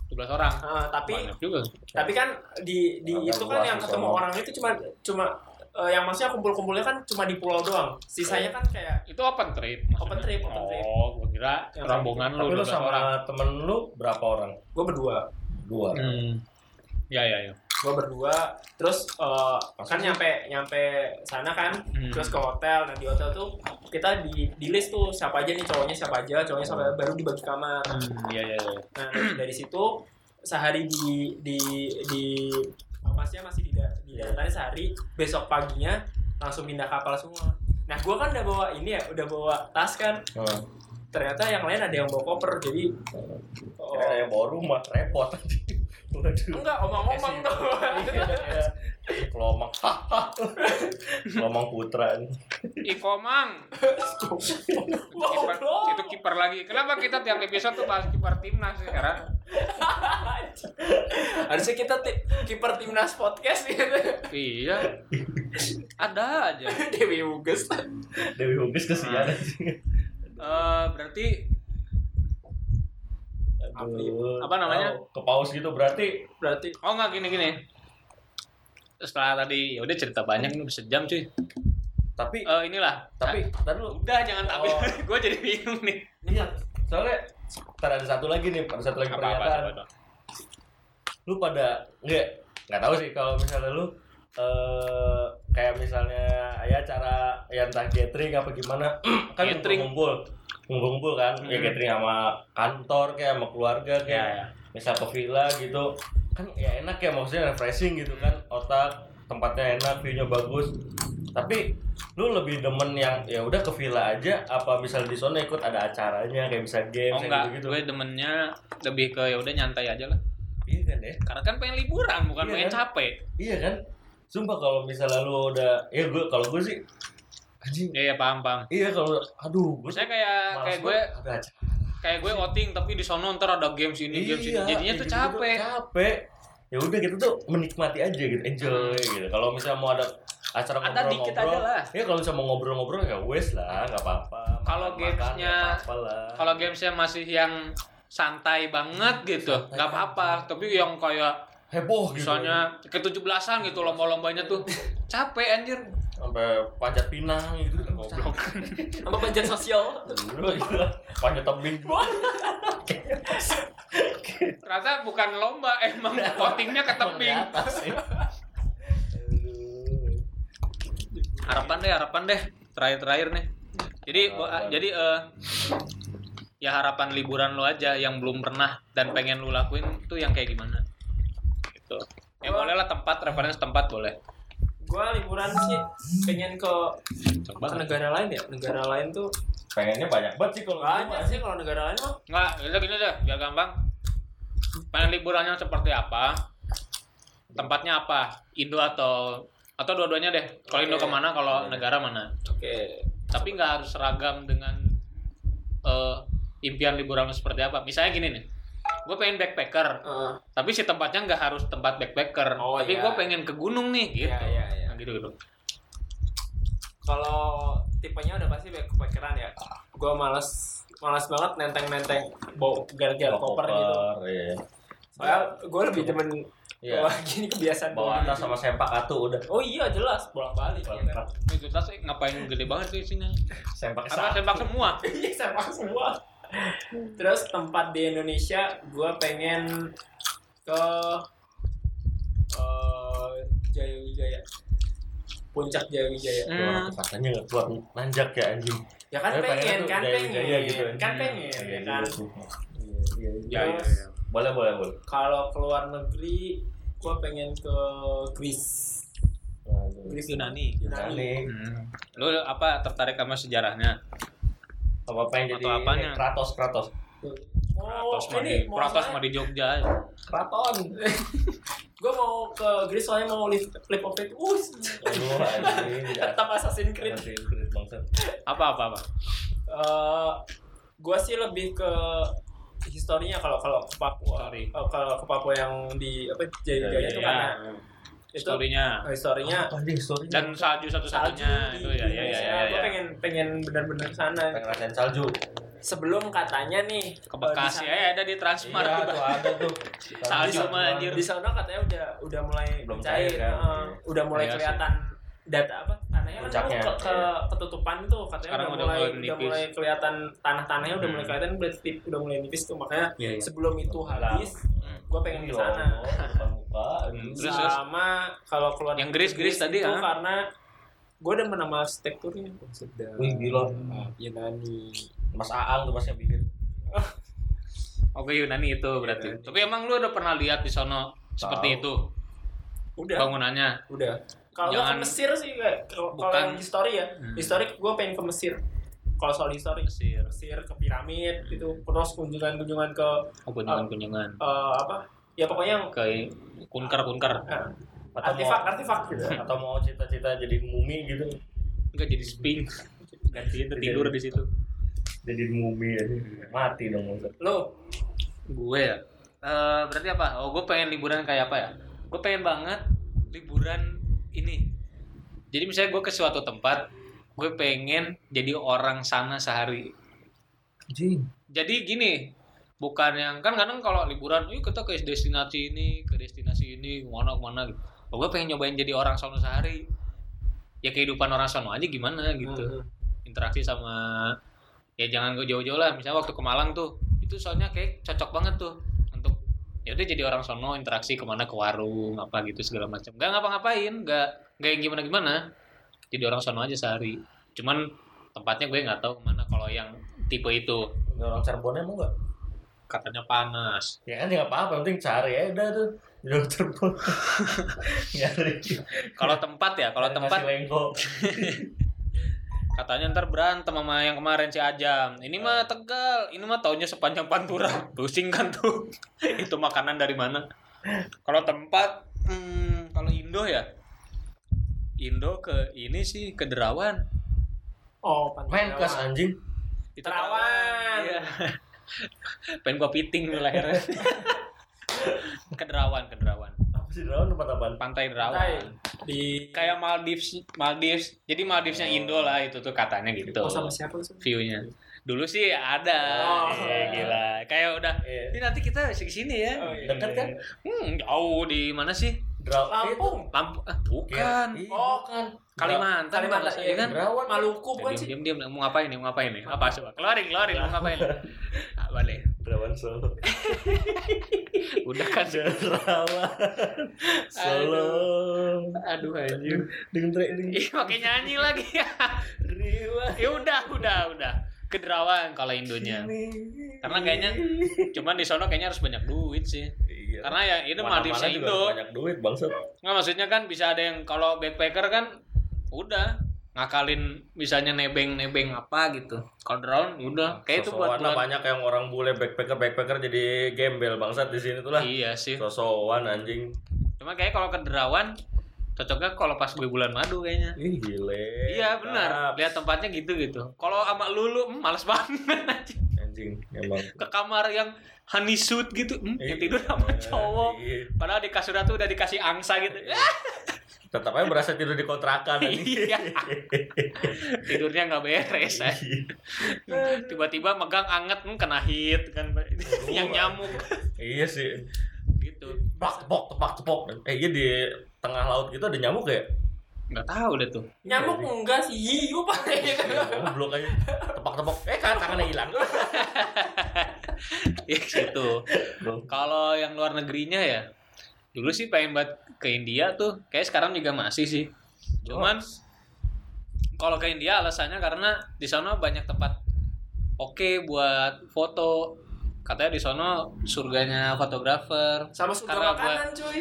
12 orang? Ah, tapi banyak juga. tapi kan di di itu kan yang ketemu orang itu cuma cuma eh, yang maksudnya kumpul-kumpulnya kan cuma di pulau doang. Sisanya kan kayak itu open trip Open maksudnya? trip, open trip. oh gue kira rombongan lu tapi lu 12 sama orang. temen lu berapa orang? Gue berdua. Dua. Hmm. Ya ya ya gue berdua terus eh, Maksudnya? kan nyampe nyampe sana kan Hmm. terus ke hotel nah di hotel tuh kita di di list tuh siapa aja nih cowoknya siapa aja cowoknya siapa aja, baru dibagi kamar Hmm, iya iya iya nah dari situ sehari di di di papasnya masih di da- di Iya. daratanya sehari besok paginya langsung pindah kapal semua nah gue kan udah bawa ini ya udah bawa tas kan Hmm. ternyata yang lain ada yang bawa koper jadi oh, Kira yang bawa rumah repot. Waduh. enggak omong-omong tuh Iya, iya. Kelomang. Kelomang putra. Ikomang. Kiper, bro. itu kiper lagi. Kenapa kita tiap episode tuh bahas kiper timnas sekarang? harusnya kita ti- kiper timnas podcast gitu Iya. Ada aja. Dewi Uges Dewi Hugis kesian. Eh, berarti Aduh. Apa namanya? Oh, Ke paus gitu berarti berarti oh nggak gini gini. Setelah tadi ya udah cerita banyak nih udah sejam cuy. tapi Eh inilah. tapi tadi lu udah jangan tapi Oh. gue jadi bingung nih. iya soalnya ntar ada satu lagi nih ada satu lagi Apa apa pernyataan lu pada nggak nggak tahu sih kalau misalnya lu eh kayak misalnya ya cara ya entah gathering apa gimana kan Gathering. Ngumpul ngumpul kan ya Hmm. gathering sama kantor kayak sama keluarga Ya, kayak ya. misal ke villa gitu kan ya enak ya maksudnya refreshing gitu kan otak tempatnya enak view-nya bagus tapi lu lebih demen yang ya udah ke villa aja apa misal di sana ikut ada acaranya kayak bisa game Oh enggak, gitu gue demennya lebih ke ya udah nyantai aja lah. iya kan ya Karena kan pengen liburan bukan Iya pengen kan? capek. iya kan sumpah kalau misalnya lu udah ya gue kalau gue sih anjing Iya, iya paham paham. iya kalau aduh gue Misalnya kayak kayak gue ada acara kayak gue outing tapi di sono ntar ada games ini games ini Iya, jadinya tuh capek. capek ya udah gitu tuh menikmati aja gitu enjoy gitu kalau misalnya mau ada acara Hmm. Ada dikit aja ngobrol-ngobrol, lah. ya kalau misalnya mau ngobrol-ngobrol ya wes lah nggak apa-apa Kalau Makan-makan, gamesnya- Kalau gamesnya masih yang santai banget gitu, Santai nggak apa-apa. Tapi yang kayak heboh gitu misalnya ke 17-an gitu lomba-lombanya tuh capek anjir. Sampai panjat pinang gitu kan Goblok. apa panjat sosial Dulu gitu panjat tebing Ternyata bukan lomba, emang outingnya ke tebing. ya. Aduh. Harapan deh, harapan deh. Terakhir-terakhir nih. Jadi jadi eh ya harapan liburan lu aja yang belum pernah dan pengen lu lakuin tuh yang kayak gimana. Gitu. Ya boleh lah tempat, referensi tempat boleh. Gua liburan sih pengen ke Coba ke negara lain ya negara lain tuh pengennya banyak banget sih kalau banyak sih kalau negara lain mah Enggak, udah gini deh, biar gampang. Pengen liburannya seperti apa? Tempatnya apa? Indo atau atau dua-duanya deh. Kalau Indo Oke. ke mana, kalau Oke. negara mana? oke Tapi nggak harus seragam dengan eh, impian liburan seperti apa. Misalnya gini nih, gue pengen backpacker, Eh, tapi si tempatnya nggak harus tempat backpacker. Oh, tapi iya. gue pengen ke gunung nih, gitu. Iya, iya, iya. Nah, gitu gitu. kalau tipenya udah pasti backpackeran ya gua malas malas banget nenteng-nenteng bawa gara-gara koper gitu iya soalnya gue lebih demen Iya. bawa gini kebiasaan bawa bawa tas sama sempak atu udah oh iya jelas bolak balik ya kan Itu tas ngapain gede banget tuh isinya? sempak sapi. sempak semua. iya sepak semua terus tempat di Indonesia gue pengen ke eh Jaya Wijaya puncak Jaya Wijaya Wah, Hmm. katanya nggak kuat nanjak ya anjing ya kan Eh, pengen kan pengen gitu kan Hmm, pengen iya ya juga kan. Iya, iya, iya. Ya, ya, Terus, ya. boleh boleh boleh kalau keluar negeri gue pengen ke Greece. Greece Yunani. Yunani. Hmm. Lu apa tertarik sama sejarahnya? Apa pengen jadi Atau apanya? Kratos Kratos Oh, Kratos di ini mau Kratos mah di Jogja. Kraton. gue mau ke Greece soalnya mau live flip of it. Uh, anjing tidak tetap Assassin's Creed. Assassin's Creed bangsat. Apa apa apa? Eh, gue sih lebih ke historinya kalau kalau ke Papua. Oh, kalau ke Papua yang di apa Jaya Jaya itu karena itu Historinya eh, historinya story dan salju satu-satunya itu ya ya ya Indonesia. ya. Gue ya. pengen pengen benar-benar sana. pengen ngerasain salju Sebelum katanya nih Ke Bekasi ya ada di Transmart iya tuh. ada tuh Salju mah anjir. di sana katanya udah udah mulai Belum cair, cair, kan? eh, udah mulai Iya sih. Data apa tanahnya kan Puncaknya, dulu ke, ke iya. ketutupan tuh katanya Sekarang udah, udah mulai udah mulai kelihatan tanah-tanahnya udah Hmm. mulai kelihatan udah tip, udah mulai nipis tuh makanya Iya, iya. sebelum itu habis Hmm. gue pengen ke Ya sana Hmm, terus, sama kalau keluar Yang Greece, Greece tadi, itu ah. karena gue udah nama arsitekturnya sedap Wih, gila. Yunani Mas Aang tuh mas yang bikin Oke Yunani itu berarti. Yunani. Tapi emang lu udah pernah lihat di sono seperti itu Udah. bangunannya? Udah. Kalau nggak ke Jangan- Mesir sih kayak kalau yang histori ya, Hmm. histori gue pengen ke Mesir. Kalau soal histori, Mesir. Mesir ke piramid gitu, terus kunjungan-kunjungan ke Oh, kunjungan-kunjungan eh, apa? Ya pokoknya ke kunker-kunker. eh, Atau artefak, mau artefak gitu. atau mau cita-cita jadi mumi gitu. Enggak jadi sphinx. Ganti itu tidur di situ. Jadi mumi aja. Mati dong. Lo, Gue ya. Eh, berarti apa? Oh, gue pengen liburan kayak apa ya? Gue pengen banget liburan ini. Jadi misalnya gue ke suatu tempat, gue pengen jadi orang sana sehari. Jing. Jadi gini, bukan yang kan kadang kalau liburan, yuk kita ke destinasi ini, ke destinasi ini, ke mana ke mana gitu. Oh, gue pengen nyobain jadi orang sono sehari. Ya kehidupan orang sono aja gimana gitu. Hmm. Interaksi sama ya jangan gue jauh-jauh lah. Misalnya waktu ke Malang tuh, itu soalnya kayak cocok banget tuh ya udah jadi orang sono interaksi ke mana ke warung apa gitu segala macam. Gak ngapa-ngapain, gak gak yang gimana-gimana. Jadi orang sono aja sehari. Cuman tempatnya gue nggak tahu ke mana kalau yang tipe itu Orang Cirebon emang enggak? katanya panas Ya kan nggak apa-apa, penting cari ya udah tuh. Orang Cirebon. Nyari. kalau tempat ya kalau tempat. katanya ntar berantem sama yang kemarin si Ajam. Ini mah tegal. Ini mah taunya sepanjang pantura. Pusing kan tuh. Itu makanan dari mana? Kalau tempat hmm, kalau Indo ya? Indo ke ini sih ke Derawan. Oh, Jawa. anjing. itu Terawan. iya. pengen gua piting nih lehernya ke Derawan ke Derawan Apa sih Derawan tempat apaan? pantai Pantai Derawan di kayak Maldives Maldives jadi Maldivesnya Indo lah itu tuh katanya gitu oh, sama siapa sih? viewnya dulu sih ada Oh. Iya, gila kayak udah Iya. ini nanti kita ke sini ya Oh, iya. Dekat kan? hmm, jauh di mana sih Derawan. Lampung. Lampu ah, bukan Iya, Oh, bukan. Kalimantan Kalimantan, Kalimantan iya. kan. Maluku bukan sih? diam diam mau ngapain nih mau ngapain nih apa coba keluarin keluarin mau ngapain ah, balik Derawan Solo. udah kan Derawan. Solo. aduh anjir Dengan teriak dengan ih pakai nyanyi lagi riwa. ya udah udah udah ke Derawan kalau Indonya karena kayaknya cuman di sono kayaknya harus banyak duit sih Iya. karena ya itu Maldivesnya Indo Banyak duit bangsat. Nggak maksudnya kan bisa ada yang kalau backpacker kan udah ngakalin misalnya nebeng-nebeng apa gitu. Kalau drone udah kayak itu buat buat banyak yang orang bule backpacker backpacker jadi gembel bangsat di sini tuh lah. Iya sih. Sosokan anjing. Cuma kayak kalau ke Derawan cocoknya kalau pas gue bulan madu kayaknya. Ih gile. Iya benar. Lihat tempatnya gitu gitu. Kalau sama lulu hmm, males banget anjing. Anjing emang. Ke kamar yang honey suit gitu, hmm, yang tidur sama Iya, cowok. iya. Padahal di kasurnya tuh udah dikasih angsa gitu. Tetap aja berasa tidur di kontrakan. Iya. Tidurnya nggak beres. eh. tiba-tiba megang anget hmm, kena hit kan yang nyamuk iya sih. gitu Tepak tepok tepak tepok. Eh iya di tengah laut gitu ada nyamuk ya? nggak tahu deh tuh Nyamuk enggak sih, hiu pakai gitu. Goblok aja. Tepak tepok. Eh kan tangannya hilang. ya gitu kalau yang luar negerinya ya dulu sih pengen buat ke India tuh kayak sekarang juga masih sih cuman kalau ke India alasannya karena di sana banyak tempat oke buat foto katanya di sana surganya fotografer Sama surga Karena gua- makanan cuy.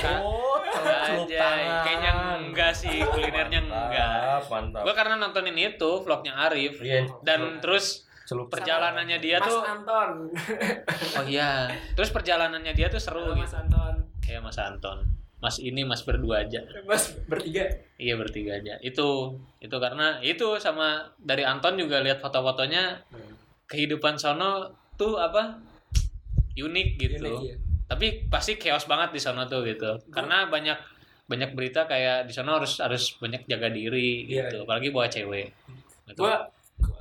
Oh, celup Anjay, tangan. kayaknya enggak sih kulinernya enggak Mantap, Mantap. gue karena nontonin itu vlognya Arif Iya, dan terus celup perjalanannya dia Mas tuh Anton. oh iya terus perjalanannya dia tuh seru Halo, Mas gitu Anton. Ya Mas Anton Mas ini Mas berdua aja Mas bertiga. iya bertiga aja itu itu karena itu sama dari Anton juga lihat foto-fotonya kehidupan sono tuh apa unik gitu Unik, iya. tapi pasti chaos banget di sono tuh gitu karena banyak banyak berita kayak di sono harus harus banyak jaga diri Iya, gitu iya. apalagi bawa cewek Gitu. Gua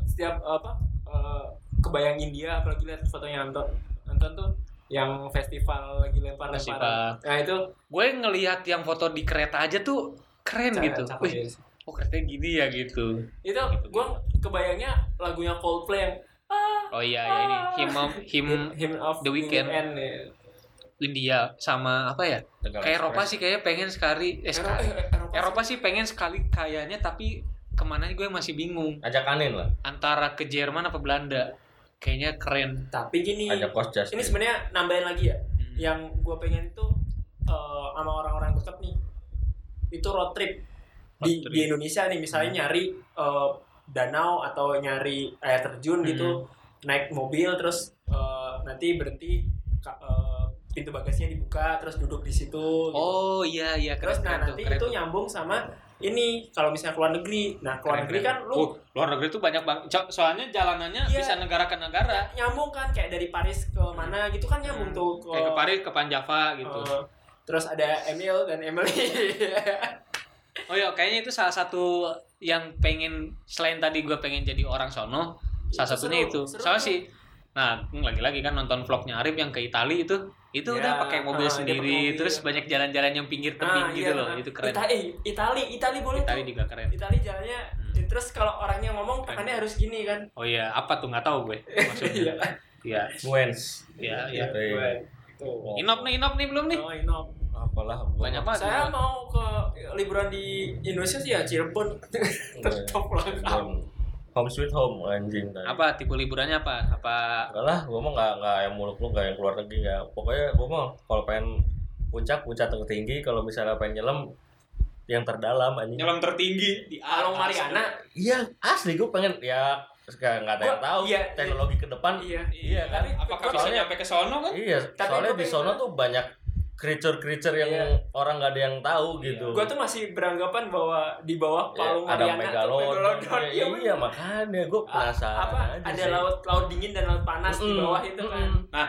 setiap apa eh, kebayang India apalagi lihat fotonya Anton. Anton tuh yang festival lagi lempar-lempar. Festival. Nah, itu gue ngelihat yang foto di kereta aja tuh keren cakep- gitu cakep Wih, ya. oh keretanya gini ya gitu Itu gua kebayangnya lagunya Coldplay yang ah, oh iya ya ini him of- him Hymn of The Weeknd. ya. India sama apa ya kayak Eropa sih kayaknya pengen sekali eh, Eropa, sekali. Eropa, Eropa sih pengen sekali kayaknya tapi ke mana gue masih bingung Ajak anin lah. antara ke Jerman apa Belanda kayaknya keren Tapi gini, Ada cost just. ini sebenarnya nambahin lagi ya. Hmm. Yang gue pengen tuh eh, sama orang-orang deket nih, itu road trip di, trip. di Indonesia nih, misalnya nyari eh, danau atau nyari air terjun gitu, naik mobil terus eh, nanti berhenti ka- eh, pintu bagasinya dibuka terus duduk di situ. gitu. oh iya iya keren, terus nah keren tuh, nanti keren itu tuh. nyambung sama ini kalau misalnya keluar negeri. Nah keluar Keren, negeri keren. kan lu Uh, luar negeri tuh banyak banget soalnya jalanannya Iya. bisa negara ke negara nyambung kan kayak dari Paris ke mana gitu kan nyambung Hmm. tuh ke, kayak ke Paris ke Panjava gitu eh, terus ada Emil dan Emily oh iya kayaknya itu salah satu yang pengen selain tadi gue pengen jadi orang sono salah Itu satunya seru, itu seru soalnya sih nah lagi-lagi kan nonton vlognya Arif yang ke Itali itu itu Ya, udah pakai mobil ah, dia sendiri mobil. terus banyak jalan-jalan yang pinggir tebing Nah, gitu iya, loh nah. itu keren. Ita- eh, Itali Itali boleh Itali tuh. juga keren. Itali jalannya Hmm. terus kalau orangnya ngomong Keren. tekannya harus gini kan? Oh iya apa tuh? Nggak tahu gue iya. Maksudnya iya Nuance. iya iya. Iya itu Oh. inop nih inop nih belum nih? Oh inop. Apalah. banyak banget saya mau ke liburan di Indonesia sih ya Cirebon. Tetap lengkap Home sweet home anjing tadi. apa tipe liburannya apa apa Enggak lah, gua mah nggak nggak yang muluk-muluk, nggak yang keluar negeri ya. Pokoknya gua mah kalau pengen puncak puncak tertinggi, kalau misalnya pengen nyelam yang terdalam anjing. nyelam tertinggi di kalau atas. Mariana Iya, asli gua pengen ya nggak nggak ada yang Gua- tahu iya, teknologi ke depan. iya Iya kan? Tapi apakah bisa Soalnya- nyampe ke sono kan? Iya, Tapi soalnya di sono tuh banyak creature-creature yang Iya. orang nggak ada yang tahu Iya. gitu. gua tuh masih beranggapan bahwa di bawah Ya, palung ada Mariana megalodon. megalodon. Iya, Iya, iya, makanya gua A- penasaran apa aja ada sih. laut laut dingin dan laut panas di Mm-mm, bawah itu kan mm-mm.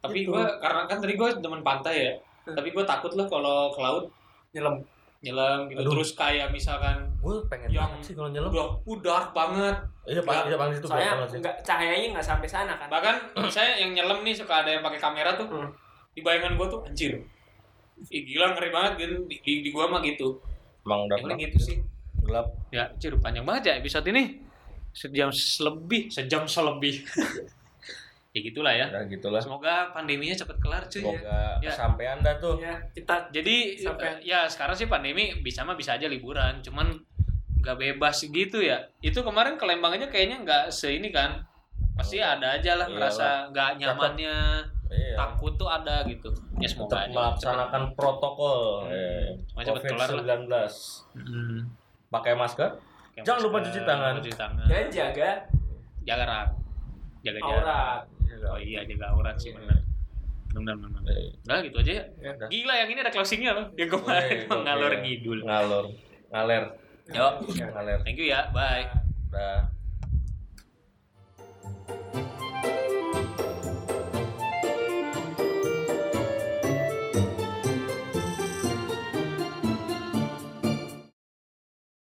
Tapi Gitu. gua karena kan tadi gua demen pantai ya. Hmm. Tapi gua takut loh kalau ke laut nyelam nyelam gitu Aduh. terus kayak misalkan Gue pengen Yang sih kalau nyelam. udah udah banget. Iya, pasti iya, pasti itu sih. nggak cahayanya nggak sampai sana kan Bahkan saya yang nyelam nih suka ada yang pakai kamera tuh. Hmm. Di bayangan gua tuh anjir. Ih, gila ngeri banget kan di, di, di gua mah gitu. Emang udah gelap. gitu sih. gelap. Ya, anjir panjang banget ya episode ini. Sejam lebih, sejam selebih. ya gitulah ya. Udah gitulah. Semoga pandeminya cepet kelar cuy. Semoga Ya. kesampaian dah tuh. ya kita Jadi Sampai- ya sekarang sih pandemi bisa mah bisa aja liburan, cuman nggak bebas gitu ya. Itu kemarin ke Lembang aja kayaknya nggak se ini kan. Pasti Oh. ada aja lah Iyalah. ngerasa nggak nyamannya, Iya. takut tuh ada gitu. Ya semoga Tetap aja. melaksanakan protokol Hmm. eh, cepet lah. COVID-19. Hmm. Pakai masker. Pakai Jangan lupa cuci tangan. Cuci tangan. dan jaga Jaga jarak. Jaga jarak. aurat Oh iya jaga aurat sih benar. Benar benar. Eh, Udah gitu aja ya. ya. Gila yang ini ada closingnya loh. Yang kemarin Wih, ngalor ngidul. Ngalor. Ngaler. Yo, Ngaler. thank you ya. Bye. Udah.